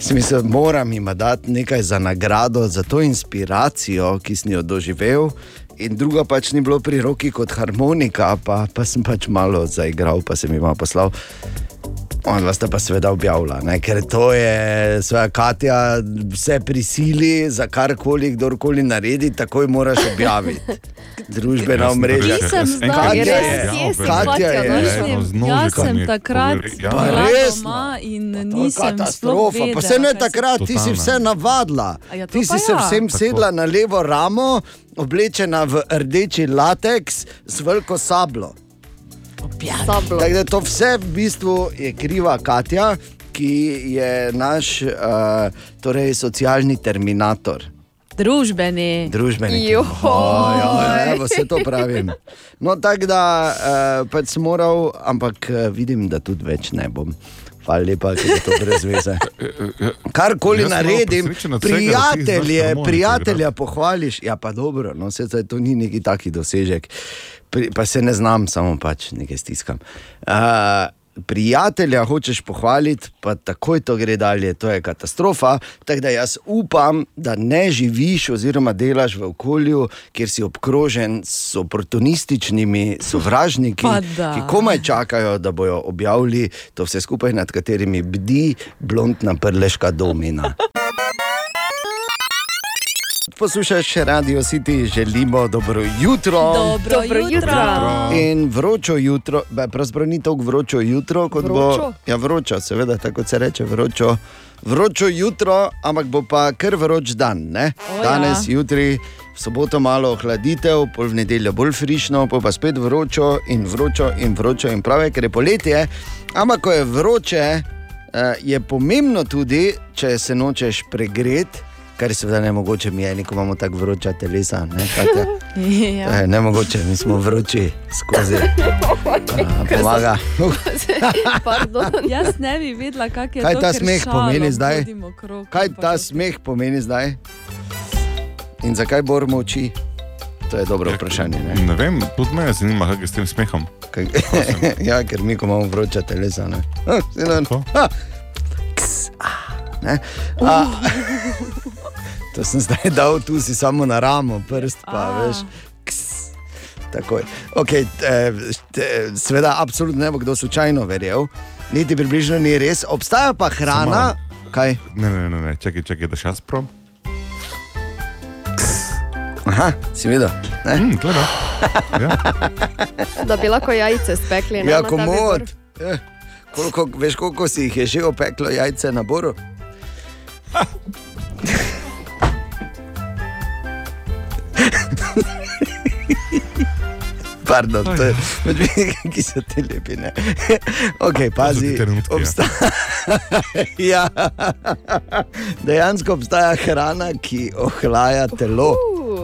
Smisel, moram jim dati nekaj za nagrado, za to inspiracijo, ki sem jo doživel. In druga pač ni bilo pri roki kot harmonika, pa, pa sem pač malo zaigral, pa sem jim poslal. On vas pa seveda objavlja, ne? ker to je svoja Katja, vse prisili, za karkoli, kdorkoli naredi, takoj moraš objaviti. Družbena omrežja. Katja je, Katja je. Jaz sem takrat Ja. bila resno? doma in nisem sploh katastrofa. vedela. Pa se ne se- takrat, ti si vse navadila. A ja, ti si se ja. vsem Tako. sedla na levo ramo, oblečena v rdeči lateks z veliko sablo. Tako da to vse v bistvu je kriva Katja, ki je naš uh, torej socialni terminator. Družbeni. Družbeni. Oh, ja, evo, vse to pravim. No, tako da uh, pač sem moral, ampak uh, vidim, da tudi več ne bom. Hvala lepa, ker je to brez veze. Karkoli malo naredim, da prijatelje, prijatelja pohvališ. Ja, pa dobro, no, se to ni neki taki dosežek. Pri, pa se ne znam, samo pač nekaj stiskam. Uh, Prijatelja hočeš pohvaliti, pa takoj to gre dalje, to je katastrofa. Tako da jaz upam, da ne živiš oziroma delaš v okolju, kjer si obkrožen s oportunističnimi sovražniki, ki komaj čakajo, da bojo objavili to vse skupaj, nad katerimi bdi blondna prleška domina. Poslušaš Radio City, želimo dobro jutro. Dobro Dobro jutro. jutro. In vročo jutro, pravzaprav ni tako vročo jutro, kot bo. Vročo? Ja, vročo, seveda, tako se reče, vročo. Vročo jutro, ampak bo pa kar vroč dan. Ne? O, Danes, ja. jutri, v soboto malo ohladitev, pol v nedeljo bolj frišno, pol pa spet vročo in vročo in vročo in pravi, ker je poletje. Ampak ko je vroče, eh, je pomembno tudi, če se nočeš pregreti. Kar je seveda ne mogoče, mi je, ko imamo tako vroča telesa. Ne? Ja. Je ne mogoče, mi smo vroči skozi. A, Pomaga. Jaz ne bi vedela, kak je Kaj to, ta smeh šalom pomeni zdaj? hodimo okrog, Kaj ta smeh pomeni zdaj? In zakaj Bor molči? To je dobro vprašanje. Ne? Ne vem, tudi me zanima, kaj je s tem smehom. Kaj, ja, ker mi, ko imamo vroča telesa. Ne? Ah, Ne? A, to sem zdaj dal, tu si samo na ramo, prst pa A. veš. ks, Takoj. Okay, Sveda, absolutno ne bo kdo slučajno verjel, niti približno ni res. Obstaja pa hrana. Kaj? Ne, ne, ne, ne. čakaj, čakaj, da še jaz prom. Aha, si videl? Mm, to je, no. Da bi lahko jajce spekli. ne, Ja, komod. vibor. Eh, Koliko, veš, koliko si jih je že opeklo jajce na boru? Pardon, to je, ki so ti lepi. Ne? Okay, pazi, trenutki, ja. obstaja, ja, dejansko obstaja hrana, ki ohlaja telo.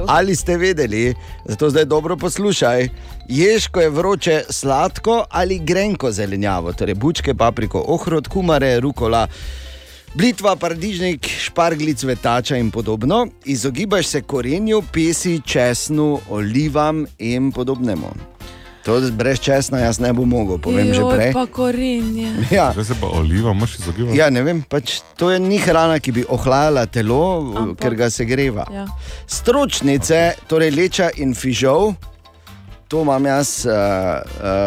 Ali ste vedeli, zato zdaj dobro poslušaj, ješ, ko je vroče, sladko ali grenko zelenjavo, torej bučke, papriko, ohrod, kumare, rukola. Blitva, paradižnik, šparglic, vetača in podobno. Izogibaš se korenju, pesi, česnu, olivam in podobnemu. To brez česna jaz ne bom mogel, povem že Joj, prej. Pa korenje. Ja. Zdaj se pa oliva, moš izogibati. Ja, ne vem, pač to je ni hrana, ki bi ohlajala telo, Ampak- ker ga segreva. Ja. Stročnice, torej leča in fižol, to imam jaz, uh,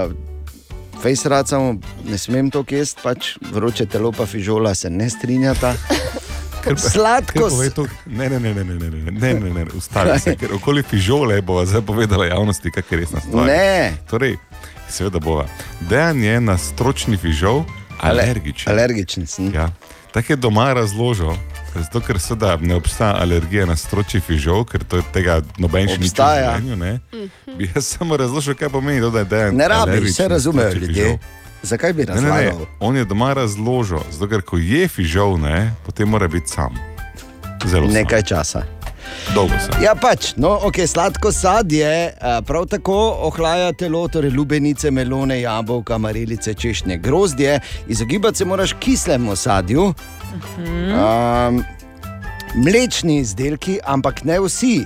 uh, fejsrat samo ne smem to jesti, pač vroče telo pa fižola se ne strinjata. Sladko. To- Ne, ne, ne, ne, ne, ne, ne, ne, ne, ne, ustavi se, ker okoli fižole bo zdaj povedala javnosti, kaj je resna stvar. Ne. Torej, seveda bova. Dejan je na stročni fižol alergičen. Alergičen sem. Ja. Tako je doma razložil. Zato, ker seveda ne obstaja alergija na stročji fižol, ker to je tega noben še ni čutil. Bi jaz samo razložil, kaj pomeni to, da je Dejan. Ne alergičen vse razumejo ljudje. fižol. Zakaj bi Ne, ne, ne. razlagal? On je doma razložil, zato ker ko je fižol, ne, potem mora biti sam. Zelo sam. Nekaj časa. Dolgo sem. Ja, pač, no, okay, sladko sadje prav tako ohlaja telo, torej lubenice, melone, jabolka, marelice, češnje, grozdje. Izogibati se moraš kislemu sadju, um, mlečni izdelki, ampak ne vsi.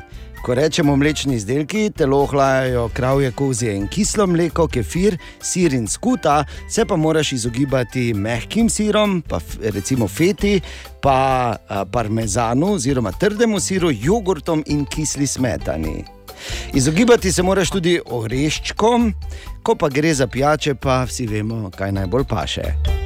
Ko rečemo mlečni izdelki, telo ohlajajo kravje, kozje in kislo mleko, kefir, sir in skuta, se pa moraš izogibati mehkim sirom, pa recimo feti, pa parmezanu oziroma trdemu siru, jogurtom in kisli smetani. Izogibati se moraš tudi oreščkom, ko pa gre za pijače, pa vsi vemo, kaj najbolj paše.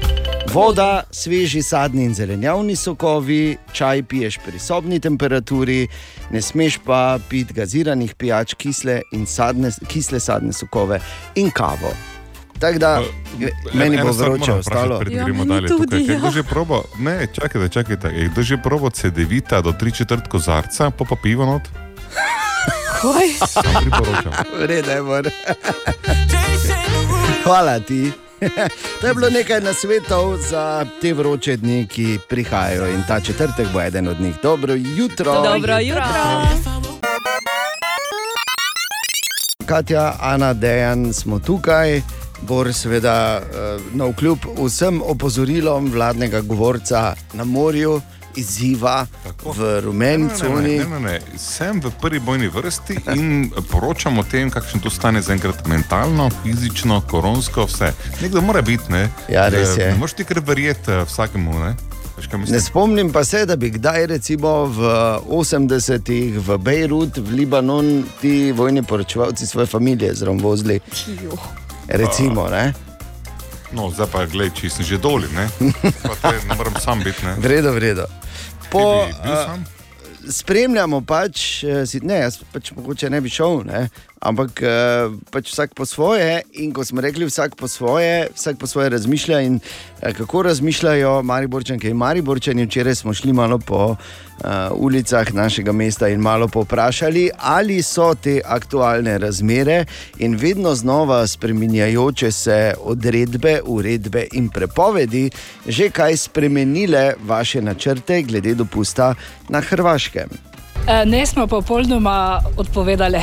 Voda, sveži sadni in zelenjavni sokovi, čaj piješ pri sobni temperaturi, ne smeš pa piti gaziranih pijač, kisle, in sadne, kisle sadne sokove in kavo. Tako da, meni bo vroče ostalo. Ja, gremo dalje. Kaj kdo že probo? Ne, čakajte, čakajte. Je kdo že probo CD-vita do 3 četrt kozarca, pa pa pivo not? Kaj? Priporočam. Vrede, mor. Hvala ti. To je bilo nekaj nasvetov za te vroče dni, ki prihajajo in ta četrtek bo eden od njih. Dobro jutro. Dobro jutro. Katja, Ana, Dejan smo tukaj. Bor, seveda, eh, na vkljub vsem opozorilom vladnega govorca na morju, izziva v rumeni Ne, ne, coni. ne, ne, ne. Sem v prvi bojni vrsti in poročam o tem, kakšno to stane zaenkrat mentalno, fizično, koronsko, vse. Nekdo mora biti, ne? Ja, res je. Ne moreš ti kar verjeti eh, vsakemu, ne? Ne spomnim pa se, da bi kdaj, recimo v 80-ih v Bejrut, v Libanon, ti vojni poročevalci svoje družine zraven vozili. Recimo, ne? No, zdaj pa gledaj, če sem že doli, ne? Pa te ne moram sam biti, ne? Vredo, vredo. Po, bi bil sam? spremljamo pač, eh, ne, jaz pač mogoče ne bi šel, ne, ampak eh, pač vsak po svoje. In ko smo rekli, vsak po svoje, vsak po svoje razmišlja. In eh, kako razmišljajo Mariborčanke in Mariborčani, včeraj smo šli malo po uh, ulicah našega mesta in malo povprašali, ali so te aktualne razmere in vedno znova spreminjajoče se odredbe, uredbe in prepovedi že kaj spremenile vaše načrte glede dopusta na Hrvaškem. E, Ne smo popolnoma odpovedali.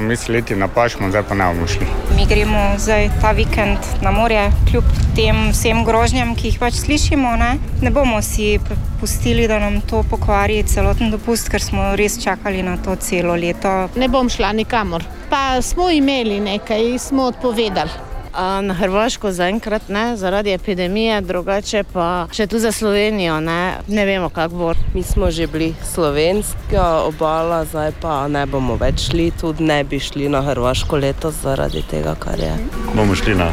Misliti na pašmo, zdaj pa ne bomo šli. Mi gremo zdaj ta vikend na morje, kljub tem vsem grožnjam, ki jih pač slišimo. Ne, ne bomo si pustili, da nam to pokvari celoten dopust, ker smo res čakali na to celo leto. Ne bom šla nikamor. Pa smo imeli nekaj, smo odpovedali. A, Na Hrvaško zaenkrat ne, zaradi epidemije, drugače pa še tu za Slovenijo ne, ne vemo, kako bo. Mi smo že bili slovenska obala, zdaj pa ne bomo več šli, tudi ne bi šli na Hrvaško letos zaradi tega, kar je. Bomo šli na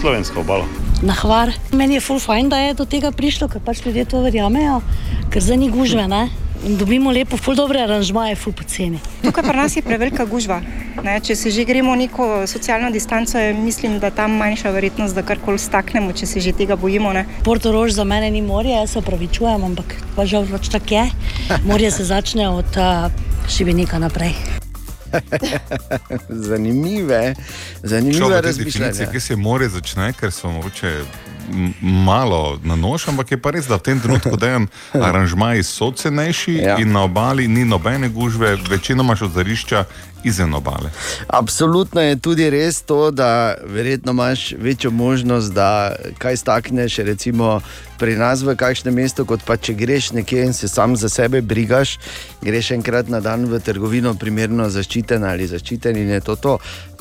slovensko obalo. na hvar. Meni je ful fajn, da je do tega prišlo, ker pač ljudje to verjamejo, ker zdaj ni gužve. Ne? In dobimo lepo, ful dobre aranžmaje, ful poceni. Tukaj pri nas je prevelika gužva. Ne, če se že gremo neko socialno distanco, je, mislim, da tam manjša verjetnost, da karkoli staknemo, če se že tega bojimo. Ne. Portorož za mene ni morje, jaz se opravičujem, ampak pa žal pač tako je. Morje se začne od uh, Šibenika naprej. Zanimive, zanimive razmišljanja. kje se more začne, ker so mogoče malo na nož, ampak je pa res, da v tem trenutku dejan aranžmaji so cenejši ja. in na obali ni nobene gužve, večinoma imaš odzarišča izven obale. Absolutno je tudi res to, da verjetno imaš večjo možnost, da kaj stakneš, recimo pri nas v kakšnem mestu, kot pa če greš nekje in se sam za sebe brigaš, greš enkrat na dan v trgovino, primerno zaščiten ali zaščiten in je to to.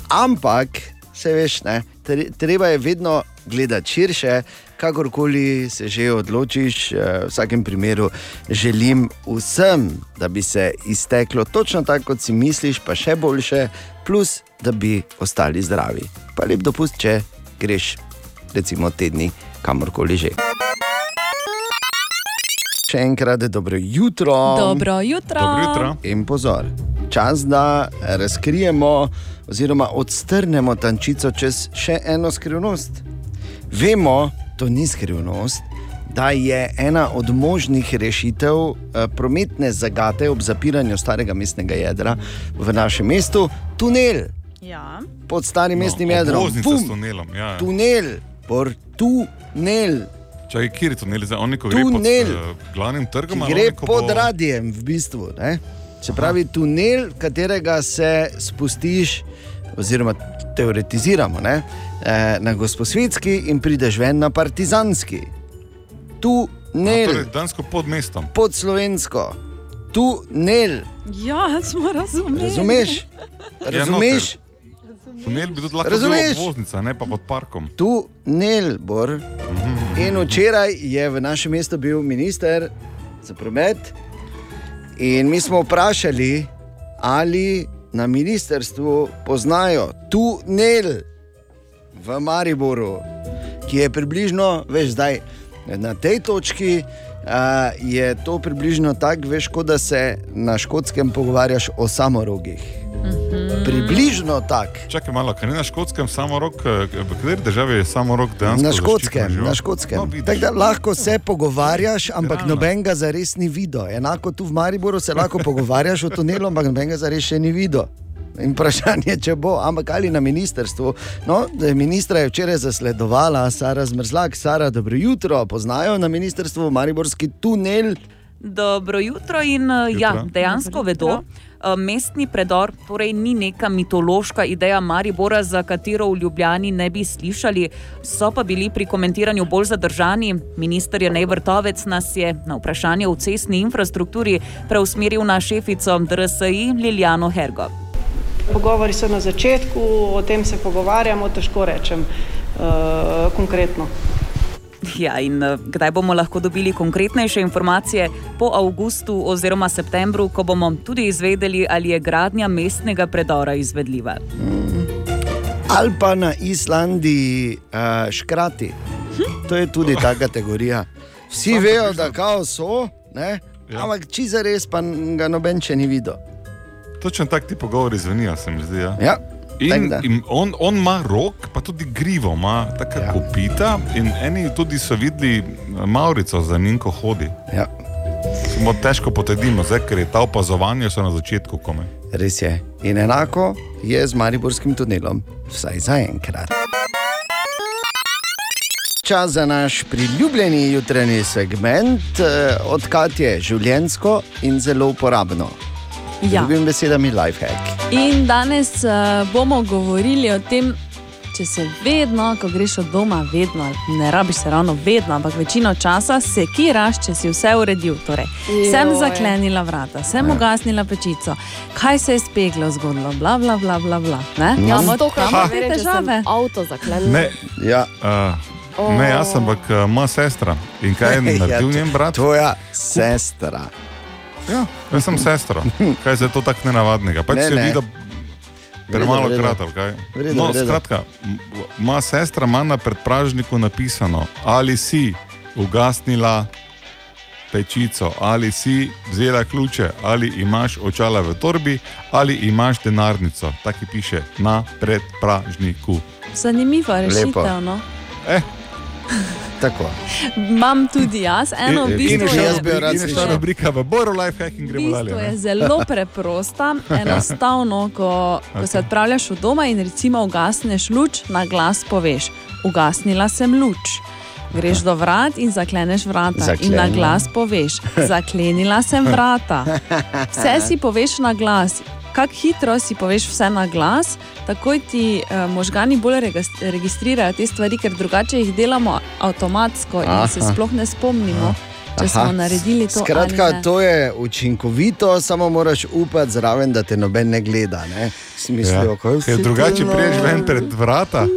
Ampak, vse veš, ne, tre- treba je vedno gledati širše. Kakorkoli se že odločiš, eh, v vsakem primeru želim vsem, da bi se izteklo točno tako, kot si misliš, pa še boljše, plus da bi ostali zdravi. Pa lep dopust, če greš, recimo, tedni kamorkoli že. Še enkrat dobro jutro. Dobro jutro. Dobro jutro. In pozor, čas, da razkrijemo oziroma odstrnemo tančico čez še eno skrivnost. Vemo, to ni skrivnost, da je ena od možnih rešitev eh, prometne zagate ob zapiranju starega mestnega jedra v našem mestu tunel Ja. pod starim mestnim jedrom. Obvoznica Bum! s tunelom. Ja. ja. Tunel, por tunel. Čakaj, kje je tunel? Zdaj, oni, ko gre pod Tunel. uh, glavnim trgom, gre pod bo- radijem, v bistvu. Ne? Se pravi, tunel, katerega se spustiš, oziroma teoretiziramo ne? eh, na Gosposvetski in prideš ven na Partizanski. Tunel, Torej, Dansko pod mestom. pod slovensko, tunel. Ja, smo razumeli. Razumeš? Ja, Razumeš? Tunel bi tudi lahko Razumeš? bil obvoznica, ne pa pod parkom. Tunel, Bor. In včeraj je v našem mestu bil minister za promet. In mi smo vprašali, ali na ministrstvu poznajo tunel v Mariboru, ki je približno, veš, zdaj na tej točki. Uh, je to približno tako, veš, kot da se na škotskem pogovarjaš o samorogih. Približno tako. Čakaj malo, kaj ni na škotskem samo rok, eh, v kateri državi je samo rok dejansko? Na škotskem, na škotskem. No, da lahko se pogovarjaš, ampak Realno. nobenega zares ni videl. Enako tu v Mariboru se lahko pogovarjaš o tunelu, ampak nobenega zares še ni videl. In vprašanje, če bo, ampak ali na ministrstvu. No, ministra je včeraj zasledovala Sara Zmrzlak. Sara, dobro jutro, poznajo na ministrstvu Mariborski tunel. Dobro jutro in eh, ja, Jutro. dejansko vedo. eh, Mestni predor torej ni neka mitološka ideja Maribora, za katero v Ljubljani ne bi slišali, so pa bili pri komentiranju bolj zadržani. Minister Janej Vrtovec nas je na vprašanje o cestni infrastrukturi preusmeril na šefico DRSI Liljano Hergo. Pogovori so na začetku, o tem se pogovarjamo, težko rečem uh, konkretno. Ja, in eh, kdaj bomo lahko dobili konkretnejše informacije? Po avgustu oziroma septembru, ko bomo tudi izvedeli, ali je gradnja mestnega predora izvedljiva. Ali pa na Islandiji uh, škrati. To je tudi ta kategorija. Vsi vejo, da kao so, ne? Ja. ampak če za res, pa ga noben še ni videl. Točno tako ti pogovori zvenijo, se mi zdi. Ja. Ja, In, in on, on ima rok, pa tudi grivo, ima tako ja. kopita. In eni tudi so videli eh, Maurico za njim, ko hodi. Ja. Samo težko potrdimo, zdaj, ker je ta opazovanje so na začetku kome. Res je. In enako je z Mariborskim tunelom, vsaj za enkrat. Čas za naš priljubljeni jutranji segment, eh, odkrat je življensko in zelo uporabno. Ja. Drugim besedami, lifehack. In danes uh, bomo govorili o tem, če se vedno, ko greš od doma, vedno, ne rabiš se ravno vedno, ampak večino časa sekiraš, če si vse uredil. Torej, sem Joj. zaklenila vrata, sem Ja. ugasnila pečico, kaj se je speklo zgodilo, bla, bla, bla, bla. bla. Ne? No. Imamo To, kar imamo sem težave. avto zaklenil. Ne, ja. uh, ne jaz, ampak uh, moja sestra. In kaj je naredil Ja, njen brat? Tvoja sestra. Ja, jaz sem sestra. Kaj je to tako nenavadnega? Pač Ne, se ne. vidi, premalo krat, kaj? V redu, No, v redu. skratka, moja sestra ima na predpražniku napisano, ali si ugasnila pečico, ali si vzela ključe, ali imaš očala v torbi, ali imaš denarnico. Tako piše na predpražniku. Zanimiva Lepo. rešitev. No? Eh. Tako. Imam tudi jaz, eno v bistvu in jaz je- bi jo rad In je šla slišal. rubrika v Boru Life Hacking, gremo dalje. bistvu ne? je zelo preprosta, enostavno, ko, ko se odpravljaš od doma in recimo ugasneš luč, na glas poveš: Ugasnila sem luč. Greš do vrat in zakleneš vrata. In Zaklenila. na glas poveš: Zaklenila sem vrata. Vse si poveš na glas. Kako hitro si poveš vse na glas, takoj ti uh, možgani bolj registrirajo te stvari, ker drugače jih delamo avtomatsko in se Aha. sploh ne spomnimo, če smo Aha. naredili to. Skratka, to je učinkovito, samo moraš upati zraven, da te noben ne gleda. Ne? Si mislijo, Ja, drugače to priješ no- ven pred vrata.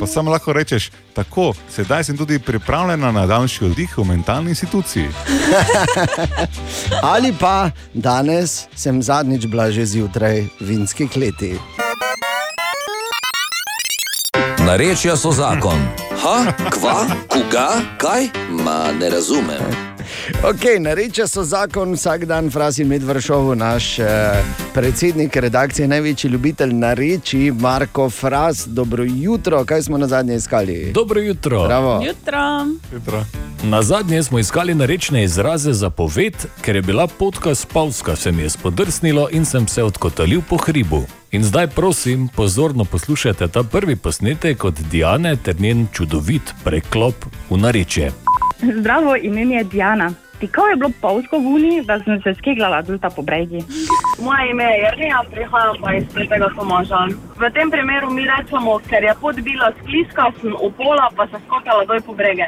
Pa samo lahko rečeš, tako, sedaj sem tudi pripravljena na daljši oddih v mentalni instituciji. Ali pa danes sem zadnjič bila že zjutraj v vinski kleti. Narečja so zakon. Ha, kva, koga, kaj? Ma ne razumem. Ok, nareče so zakon vsak dan, Frasin Medvršov, naš eh, predsednik redakcije, največji ljubitelj nareči, Marko Fras. Dobro jutro, kaj smo na zadnje iskali? Dobro jutro. Bravo. Jutro. Jutro. Na zadnje smo iskali narečne izraze za poved, ker je bila potka spavska, se mi je spodrsnilo in sem se odkotalil po hribu. In zdaj prosim, pozorno poslušajte ta prvi posnetek od Diane ter njen čudovit preklop v narečje. Zdravo, ime mi je Diana. Tikal je bilo polsko v uni, da sem se skeglala dulta po bregi. Moje ime je Jerneja, prihajam pa iz Svetega Tomaža. V tem primeru mi rečemo, ker je pot bila skliska, sem upola pa se skokala dol po brege.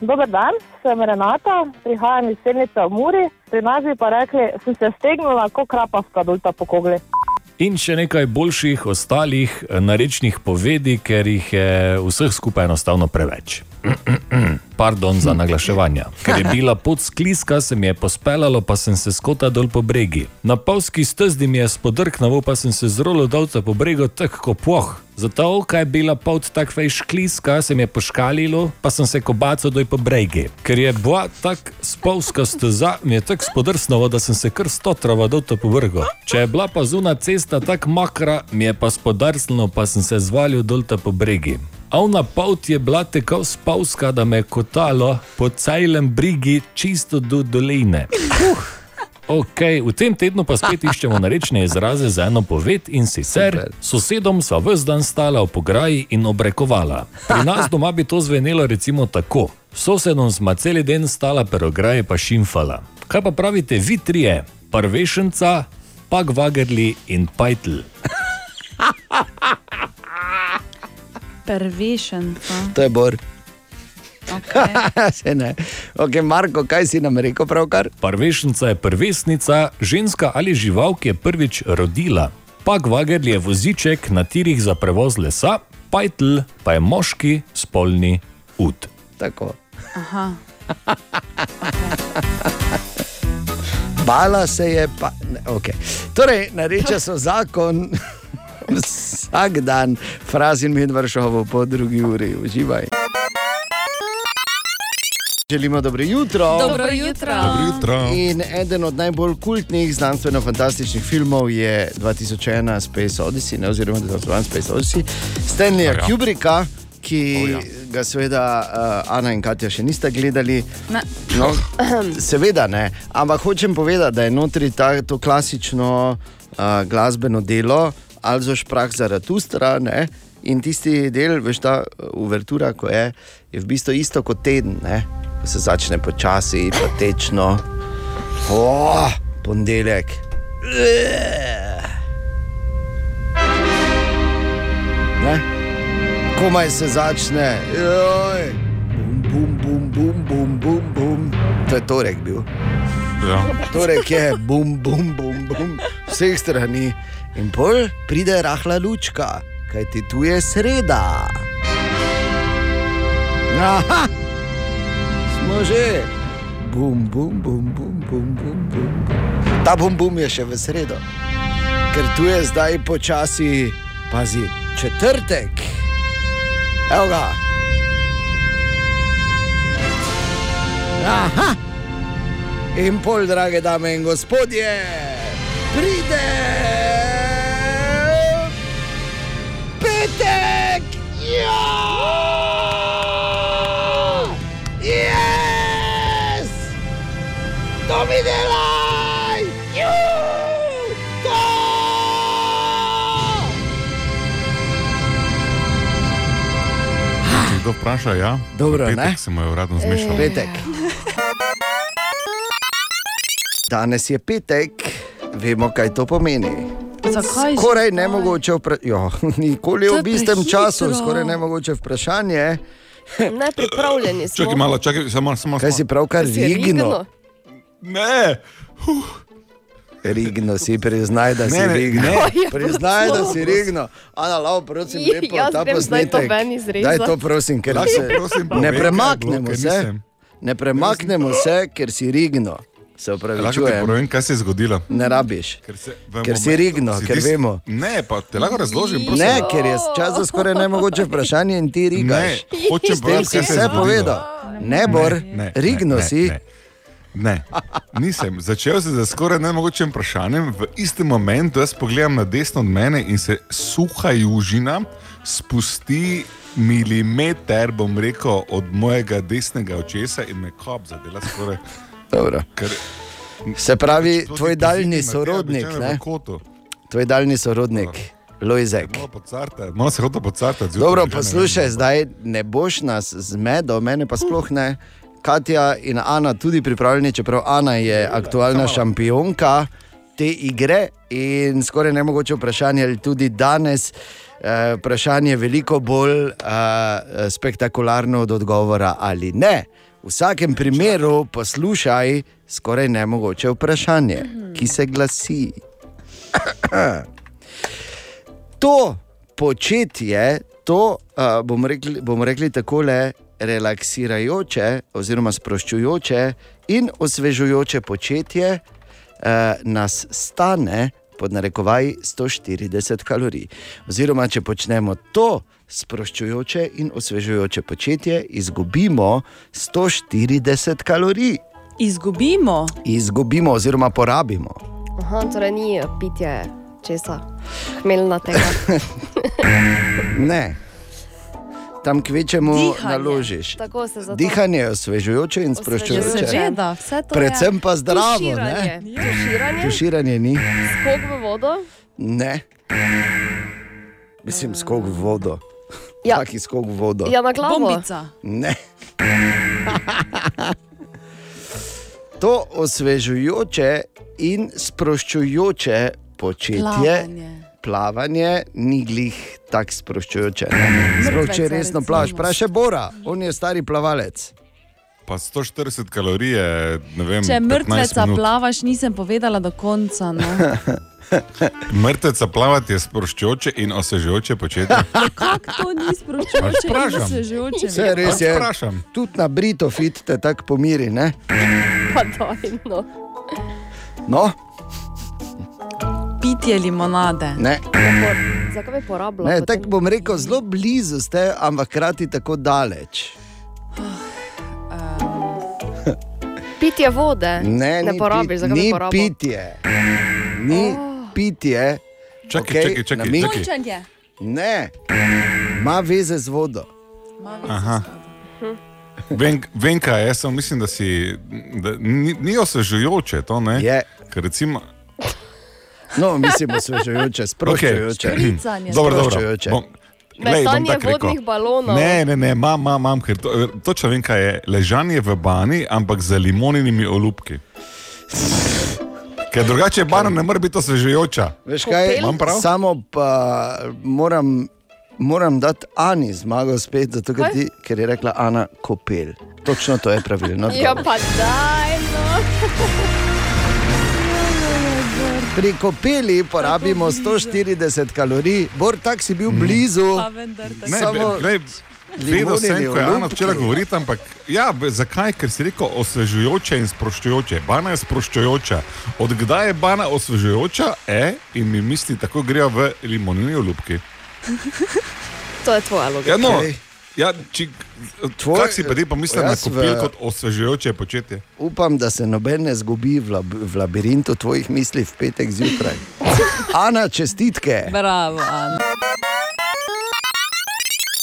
Dober dan, sem Renata, prihajam iz Selnice v Muri. Pri nas bi pa rekli, sem se stegnila kot krapavska dulta po kogli. In še nekaj boljših ostalih narečnih povedi, ker jih je vseh skupaj enostavno preveč. Pardon za naglaševanje. Ker je bila pot skliska, se mi je pospelalo, pa sem se skota dol po bregi. Na pavski stezdi mi je spodrknilo, pa sem se zrolo dolca po bregu, tako kot poh. Zato, ker je bila pot tako fej škliska, se mi je poškalilo, pa sem se kobacal dol po bregi. Ker je bila tako spavska steza, mi je tako spodrsnilo, da sem se kar stotrava dolca po bregu. Če je bila pa zuna cesta tako mokra, mi je pa spodrsnilo, pa sem se zvalil dolta po bregi. Avna pot je bila tako spavska, da me je kotalo po celem brigi čisto do doline. Ok, v tem tednu pa spet iščemo narečne izraze za eno poved in sicer: sosedom sva vse dan stala v pograji in obrekovala. Pri nas doma bi to zvenelo recimo tako: sosedom sva cel dan stala per ograji pa šimfala. Kaj pa pravite vi trije, prvešenca, pak vagerli in pajtl? Prvešenca. To je Bor. Okay. Se ne. Ok, Marko, kaj si nam rekel pravkar? Prvešnica je prvesnica, ženska ali žival, ki je prvič rodila. Pak vager je voziček na tirih za prevoz lesa, pajtl pa je moški spolni ud. Tako. Aha. Bala se je, pa. Ne, okay. Torej, nareče so zakon vsak dan, frazin Medvršovo po drugi uri. Uživaj. Želimo dobro jutro. Dobro jutro. Dobro jutro. In eden od najbolj kultnih znanstveno-fantastičnih filmov je 2001 Space Odyssey, ne, oziroma 2001 Space Odyssey, Stanleya Ja. oh, Kubricka, ki oh, ja. ga seveda uh, Ana in Katja še niste gledali. Ne. No, seveda ne, ampak hočem povedati, da je notri ta, to klasično uh, glasbeno delo, Alzo Šprah za Ratustra. Ne? In tisti del, veš, ta uh, uvertura, ko je, je v bistvu isto kot teden, ne? ko se začne počasi, pa tečno, oh, ponedeljek. Ne? Komaj se začne, joj, bum, bum, bum, bum, bum, bum. To je torek bil. Ja. Torek je, bum, bum, bum, bum, vseh strani. In pol pride rahla lučka, kajti tu je sreda. Aha, smo že. Bum, bum, bum, bum, bum, bum, bum. Ta bum, bum je še v sredo, ker tu je zdaj počasi, pazi, četrtek. Evo ga. Aha. In pol, drage dame in gospodje, pride To mi delaj! Ju! To! kdo vpraša, ja. Dobro, petek ne? se mu je uradno zmešalo. Petek. Danes je petek, vemo, kaj to pomeni. Zakaj? Skoraj nemogoče vprašanje. Jo, nikoli v istem času, skoraj nemogoče vprašanje. Nepripravljeni smo. Čakaj malo, čakaj, samo samo. Kaj si pravkar rigno? rigno? Ne. Rigno si, priznaj, da si Ne, ne, rigno. ne. Ja, Priznaj, da si rigno. Ana, lao, prosim, lepo, ta posnetek. ven izrezat. Daj to, prosim, ker se prosim, ne premaknemo se. Ne premaknemo se, ker si rigno. Se Lahko ti upravičujem. povem, kaj se je zgodilo. Ne rabiš. Ker, se, v Ker si momentu- rigno, si ker tis- vemo. Ne, pa te lahko razložim. prosim. Ne, ker je čas za skoraj nemogoče vprašanje in ti rigaš. Ne, hočem povedati, kaj se je vse zgodilo. povedal. Ne, Bor, ne, rigno ne, si. Ne, ne, nisem. Začel sem z skoraj nemogočim vprašanjem. V istem momentu jaz pogledam na desno od mene in se suha južina spusti milimeter, bom rekel, od mojega desnega očesa in me kop zadela skoraj. Dobro. Ker, Se pravi, tvoj daljni sorodnik, ne? Tvoj daljni sorodnik, Lojzek. Malo se hoče pocartati. Dobro, poslušaj, zdaj ne boš nas zmedel, mene pa sploh ne. Katja in Ana tudi pripravljeni, čeprav Ana je aktualna šampionka te igre in skoraj ne mogoče vprašanje, ali tudi danes. eh, Vprašanje je veliko bolj uh, spektakularno od odgovora ali ne. V vsakem primeru poslušaj skoraj nemogoče vprašanje, ki se glasi. to početje, to uh, bomo, rekli, bomo rekli takole, relaksirajoče, oziroma sproščujoče in osvežujoče početje uh, nas stane, pod narekovaj, 140 kalorij. Oziroma, če počnemo to sproščujoče in osvežujoče početje, izgubimo 140 kalorij. Izgubimo. Izgubimo, oziroma porabimo. Aha, torej ni pitje česa, hmeljna tega. Ne. Tam kvečemu Dihanje. naložiš. Tako se zato- Dihanje je osvežujoče in sproščujoče. Seveda, vse to Predvsem pa zdravo. Tuširanje. Ne? Tuširanje, Tuširanje ni. skok v vodo. Ne. Mislim, skok v vodo. Ja. Taki skok v vodo. Ja, na glavo. Bombica. Ne. To osvežujoče in sproščujoče početje, Plavanje. Plavanje ni glih tako sproščujoče. Sploh če resno plavaš. Vprašaj Bora, on je stari plavalec. Pa 140 kalorij je, ne vem, Če 15 mrtveca plavaš, nisem povedala do konca. No. Mrtveca plavati je sproščujoče in osvežujoče početje. Kako to ni sproščujoče in vprašam. osvežujoče? Vse res je. Vprašam. Tudi na Brito fit te tako pomiri. Ne? Pa daj, no. Pitje limonade. ne. Zakaj bi porabila? ne tako bom rekel, zelo blizu ste, ampak hkrati tako daleč. Pitje vode. Ne, ne ni porabiš, zakaj bi ni porabil? pitje. Ni oh. pitje. Čakaj, okej, čakaj, čakaj, čakaj. Ne, ima veze z vodo. Aha. Vem, vem kaj je, samo mislim, da si. Da ni, ni osvežujoče to, ne? Je. Ker recimo. No, mislim, osvežujoče, sproščujoče. Špricanje. Dobro, dobro. Sproščujoče. Bom, bom Metanje vodnih balonov. Ne, ne, ne, imam, imam, imam, ker to, točno vem, kaj je. Ležanje v bani, ampak z limonjenimi olupki. Ker drugače bana ne more biti osvežujoča. Veš kaj, Imam prav? samo pa moram, moram dati Ani zmago spet, zato ker, ti, ker je rekla Ana kopel. Točno to je pravilno. Ja, pa daj, no. Pri kopeli porabimo 140 kalorij, Bor tak si bil blizu. Pa vendar tako. Ne, Samo glej, Vedel sem, limonjeni ko je Ana včeraj govorila, ampak ja, zakaj? Ker si rekel osvežujoče in sproščujoče. Bana je sproščujoča. Od kdaj je bana osvežujoča? E, in mi misli, tako grejo v limonini olupki. To je tvoja logika. Ja, no, Okej. Ja, či, Tvoj- kak si pa ti pa misliš na jaz kopel v- kot osvežujoče početje? Upam, da se noben ne zgubi v, lab, v labirintu tvojih misli v petek zjutraj. Ana, čestitke Bravo, Ana.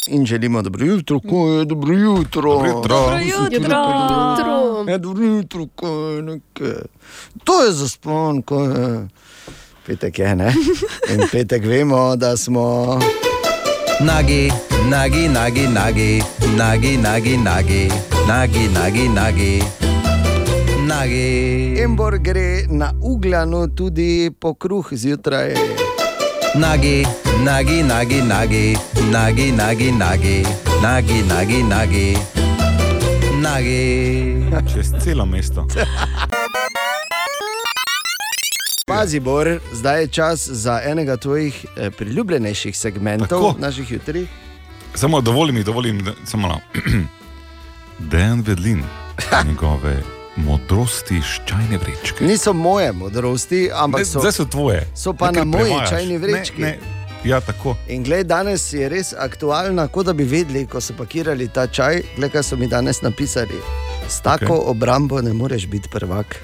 in želimo dobro jutro, ko je dobro jutro. Dobro jutro. Dobro jutro. Jutro. Ja, dobro jutro, ko je nekaj. To je za spon, ko je. Petek je, ne? In petek vemo, da smo Nagi, nagi, nagi, nagi, nagi, nagi, nagi, nagi, nagi, nagi. nagi. Embor gre na ugljanu tudi po kruh zjutraj. Nagi, nagi, nagi, nagi, nagi, nagi, nagi, nagi, nagi, nagi, nagi. Čez celo mesto. Pazi, Bor, zdaj je čas za enega tvojih eh, priljubljenejših segmentov Tako. naših jutrij. Samo dovoli mi, dovoli mi, samo malo. Dejan Vedlin, njegove modrosti iz čajne vrečke. Niso moje modrosti, ampak Ne, so, zdaj so tvoje. so pa Nekaj na moji prevajaš. čajni Ne, vrečki. ne. Ja, tako. In gled, danes je res aktualna, kot da bi vedeli, ko so pakirali ta čaj, gled, kaj so mi danes napisali. S tako okay. obrambo ne moreš biti prvak.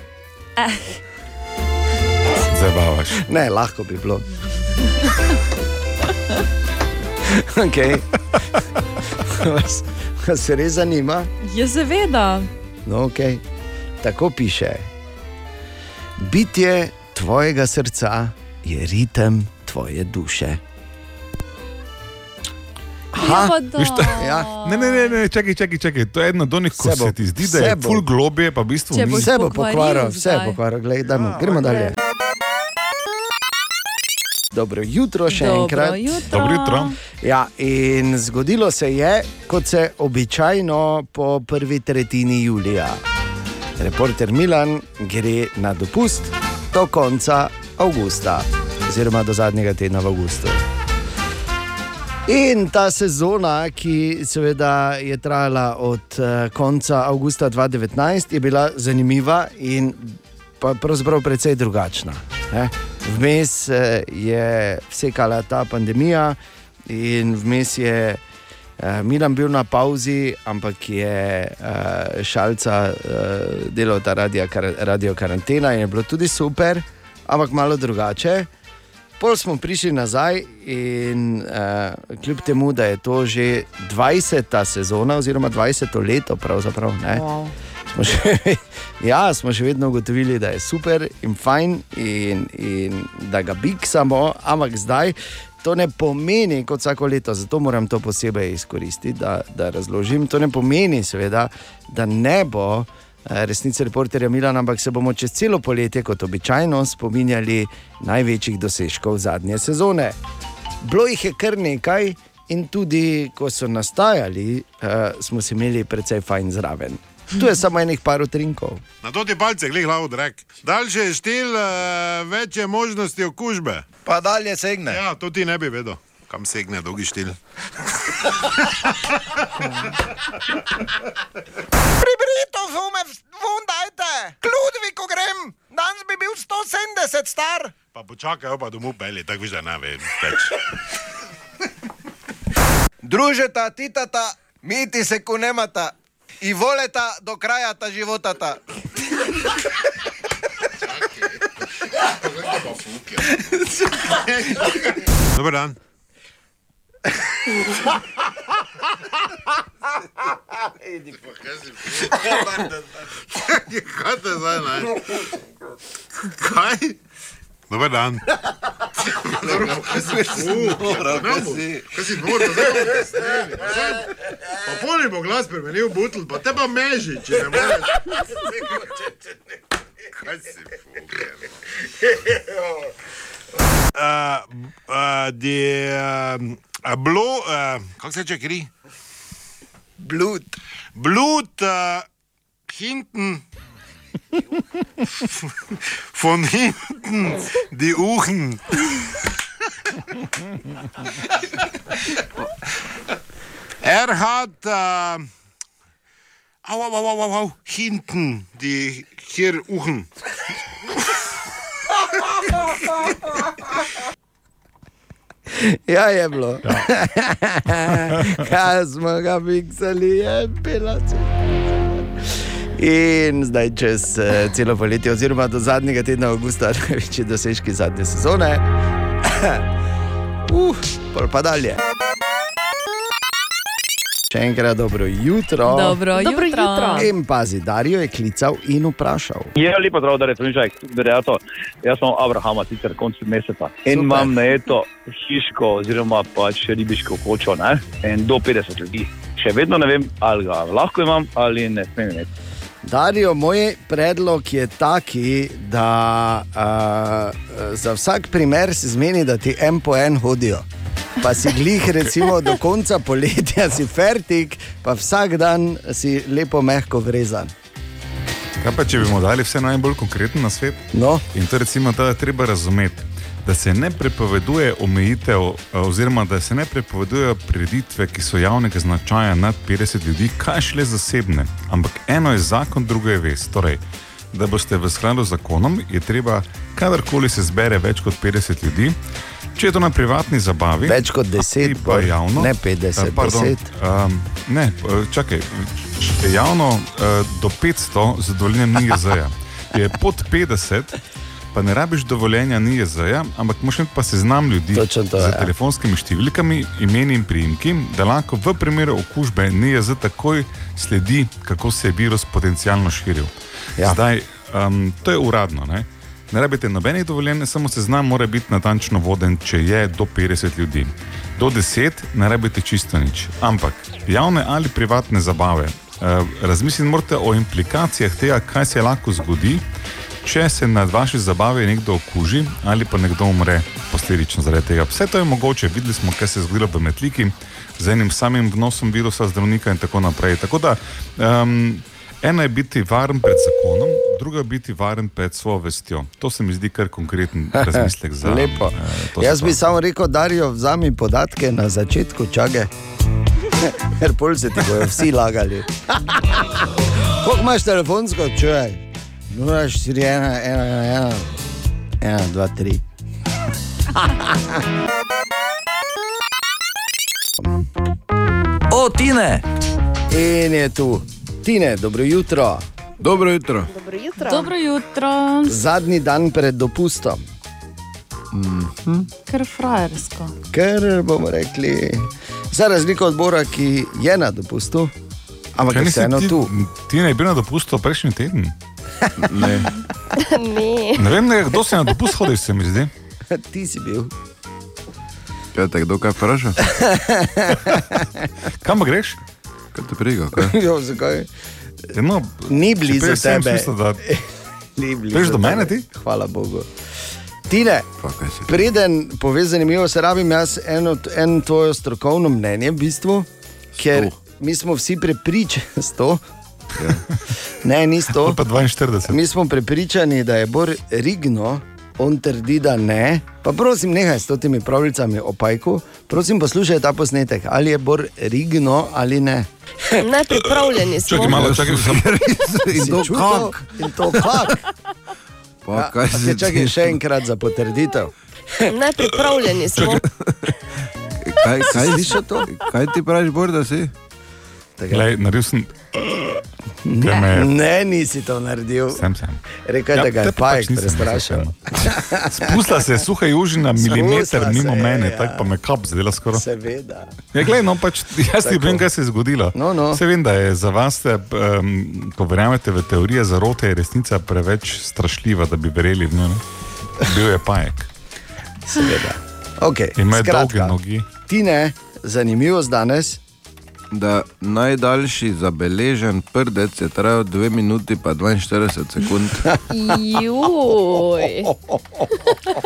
Zabavaš. Ne, lahko bi bilo. okay. vas, vas se res zanima? Je seveda. No, okay. Tako piše. Bitje tvojega srca je ritem tvoje duše. Ja, da. Veš, to, Ja. ne, ne, ne, ne, čakaj, čakaj, čakaj. To je eno od onih, ko se ti zdi, da je bo. full globje, pa v bistvu ni. Vse bo pokvaril vse bo pokvaril, Glej, dajmo, gremo dalje. Dobro jutro še Dobro enkrat. jutro. Dobro jutro. Ja, in zgodilo se je, kot se običajno po prvi tretjini julija. Reporter Milan gre na dopust do konca avgusta, oziroma do zadnjega tedna v avgustu. In ta sezona, ki seveda je trajala od eh, konca avgusta 2019, je bila zanimiva in pa pravzaprav precej drugačna. Ne? Vmes eh, je vsekala ta pandemija in vmes je eh, Milan bil na pauzi, ampak je eh, šalca eh, delal ta radio, radio karantena in je bilo tudi super, ampak malo drugače. Pol smo prišli nazaj in uh, kljub temu, da je to že 20. sezona, oziroma 20. leto, pravzaprav, ne, Wow. Smo, še, ja, smo še vedno ugotovili, da je super in fajn in, in da ga biksamo, ampak zdaj. To ne pomeni, kot vsako leto, zato moram to posebej izkoristiti, da, da razložim. To ne pomeni, seveda, da ne bo eh, resnice reporterja Milana, ampak se bomo čez celo poletje, kot običajno, spominjali največjih dosežkov zadnje sezone. Bilo jih je kar nekaj, in tudi ko so nastajali, uh, smo se imeli precej fajn zraven. Tu je samo enih par utrinkov. Na to ti palce, glej, glavo, drek. Daljše je štil, uh, več je možnosti okužbe. Pa dalje segne. Ja, to ti ne bi vedel, kam segne dolgi štil. Pribrito zume, vundajte, kludvi, ko grem, danes bi bil 170 star. Pa počakaj, pa domov peli, tako da ne vem več. Družeta, titata, miti se kunemata i voleta do kraja ta života ta. Dobar dan. Idi pokaži. Kaj te zdaj naj? Kaj? Dober dan. Kaj si noro, kaj si? Noro, zdaj pa ne snemi. Pa poli bo glas spremenil butl, pa te pa meži, če ne moreš. Kaj si fuger? Uh, uh, de, uh, blo, uh, kako se reče kri? Blut. Blut, uh, hinten. Von hinten die Uchen. er hat äh, au, au, au, au, au, hinten die hier Uchen. Ja, jeblo. Ja. Kas, mă, ca pixelii, e eh, pe la ce. In zdaj čez uh, celo poletje, oziroma do zadnjega tedna avgusta, največji dosežki zadnje sezone. Uf, uh, pa dalje. Še enkrat dobro jutro. Dobro Dobro jutro. jutro. In pazi, Darijo je klical in vprašal. Je lepo, zdrav, da je Tunžek, da je to. Jaz sem Abrahama, sicer konc meseca. In Super. imam na eto hiško, oziroma pač ribiško kočo, ne? in do 50 ljudi. Še vedno ne vem, ali ga lahko imam ali ne smem imeti. Darijo, moj predlog je taki, da uh, za vsak primer se zmeni, da ti en po en hodijo. Pa si glih, recimo, do konca poletja si fertik, pa vsak dan si lepo mehko vrezan. Kaj pa, če bi mu dali vse najbolj konkreten na svet? No. In to recimo, da je treba razumeti, da se ne prepoveduje omejitev, eh, oziroma da se ne prepovedujejo prireditve, ki so javnega značaja nad 50 ljudi, kaj šele zasebne. Ampak eno je zakon, drugo je vest. Torej, da boste v skladu z zakonom, je treba, kadarkoli se zbere več kot 50 ljudi, če je to na privatni zabavi. Več kot 10, pa javno. ne 50, Eh, pardon, 10. Um, ne, eh, čakaj, je javno uh, do 500 z dovoljenjem NIJZ-ja. Če je pod 50, pa ne rabiš dovoljenja NIJZ-ja, ampak moraš imeti pa seznam ljudi to, z ja. telefonskimi številkami, imeni in priimki, da lahko v primeru okužbe NIJZ takoj sledi, kako se je virus potencialno širil. Ja. Zdaj, um, to je uradno. Ne? Ne rabite nobenih dovoljenj, samo seznam mora biti natančno voden, če je do 50 ljudi. Do 10 ne rabite čisto nič. Ampak javne ali privatne zabave, eh, razmisliti morate o implikacijah tega, kaj se lahko zgodi, če se na vaši zabavi nekdo okuži ali pa nekdo umre posledično zaradi tega. Vse to je mogoče, videli smo, kaj se je zgodilo v Metliki z enim samim vnosom virusa zdravnika in tako naprej. Tako da, um, eno je biti varen pred zakonom, drugo je biti varen pred svojo vestjo. To se mi zdi kar konkreten razmislek za Lepo. eh, to Jaz bi samo rekel, Darijo, vzami podatke na začetku čage. Ker pol se ti bojo vsi lagali. Koliko imaš telefonsko, čuvaj? 0, 4, 1, 1, 1, 1, 2, 3. O, Tine! In je tu. Tine, dobro jutro. Dobro jutro. Dobro jutro. Dobro jutro. Zadnji dan pred dopustom. Mhm. Ker frajersko. Ker bomo rekli, za razliko od Bora, ki je na dopustu, ampak je vseeno tu. Ti ne bi na dopustu prejšnji teden. Ne. ne. Ne vem, ne, kdo se na dopust hodil, se mi zdi. Ti si bil. Kaj te kdo kaj vpraša? Kam greš? Kaj te priga? Kaj? Jo, zakaj? No, Ni blizu tebe. smisel, da- Ni blizu Veš do mene ti? Hvala Bogu. Tine, preden povem zanimivo, se rabim jaz eno, en tvoje strokovno mnenje, v bistvu, ker mi smo vsi prepričani, sto. Ne, ni sto. Pa 42. Mi smo prepričani, da je Bor Rigno, on trdi, da ne. Pa prosim, nehaj s temi pravljicami o pajku, prosim, poslušaj ta posnetek, ali je Bor Rigno ali ne. Nepripravljeni smo. Čakaj malo, čakaj, sem In to kak? In to kak? Pa, Ja, kaj se čakaj še enkrat za potrditev. Nepripravljeni smo. Kaj, kaj, Slišal to? kaj ti praviš, Bor, da si? Glej, naredil sem. Ne, me- ne, nisi to naredil. Sem, sem. Rekel je, Ja, da ga te je pa pač pajek nisem prestrašil. Spustila se je suha južina milimeter mimo se je, mene, ja. tako pa me kap zadela skoraj. Seveda. Ja, glej, no, pač, jaz ti vem, kaj se je zgodilo. No, no. Se vem, da je za vas, um, ko verjamete v teorije zarote, je resnica preveč strašljiva, da bi verjeli v njo. ne. Bil je pajek. Seveda. Okay, Ima dolge nogi. Ti ne, zanimivo danes. Da najdaljši zabeležen prdec je trajal 2 minuti pa 42 sekund. Juj.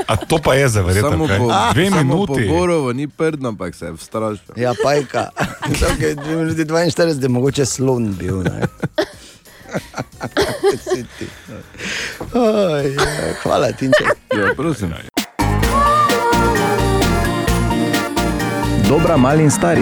A to pa je za verjetno. Samo po, Dve samo minuti. po Borovu ni prdno, ampak se je vstrašil. Ja, pajka. Okay, 2 minuti 42, da je mogoče slon bil. Oj, ja, Hvala ti. Ja, prosim. Dobra, mali in stari.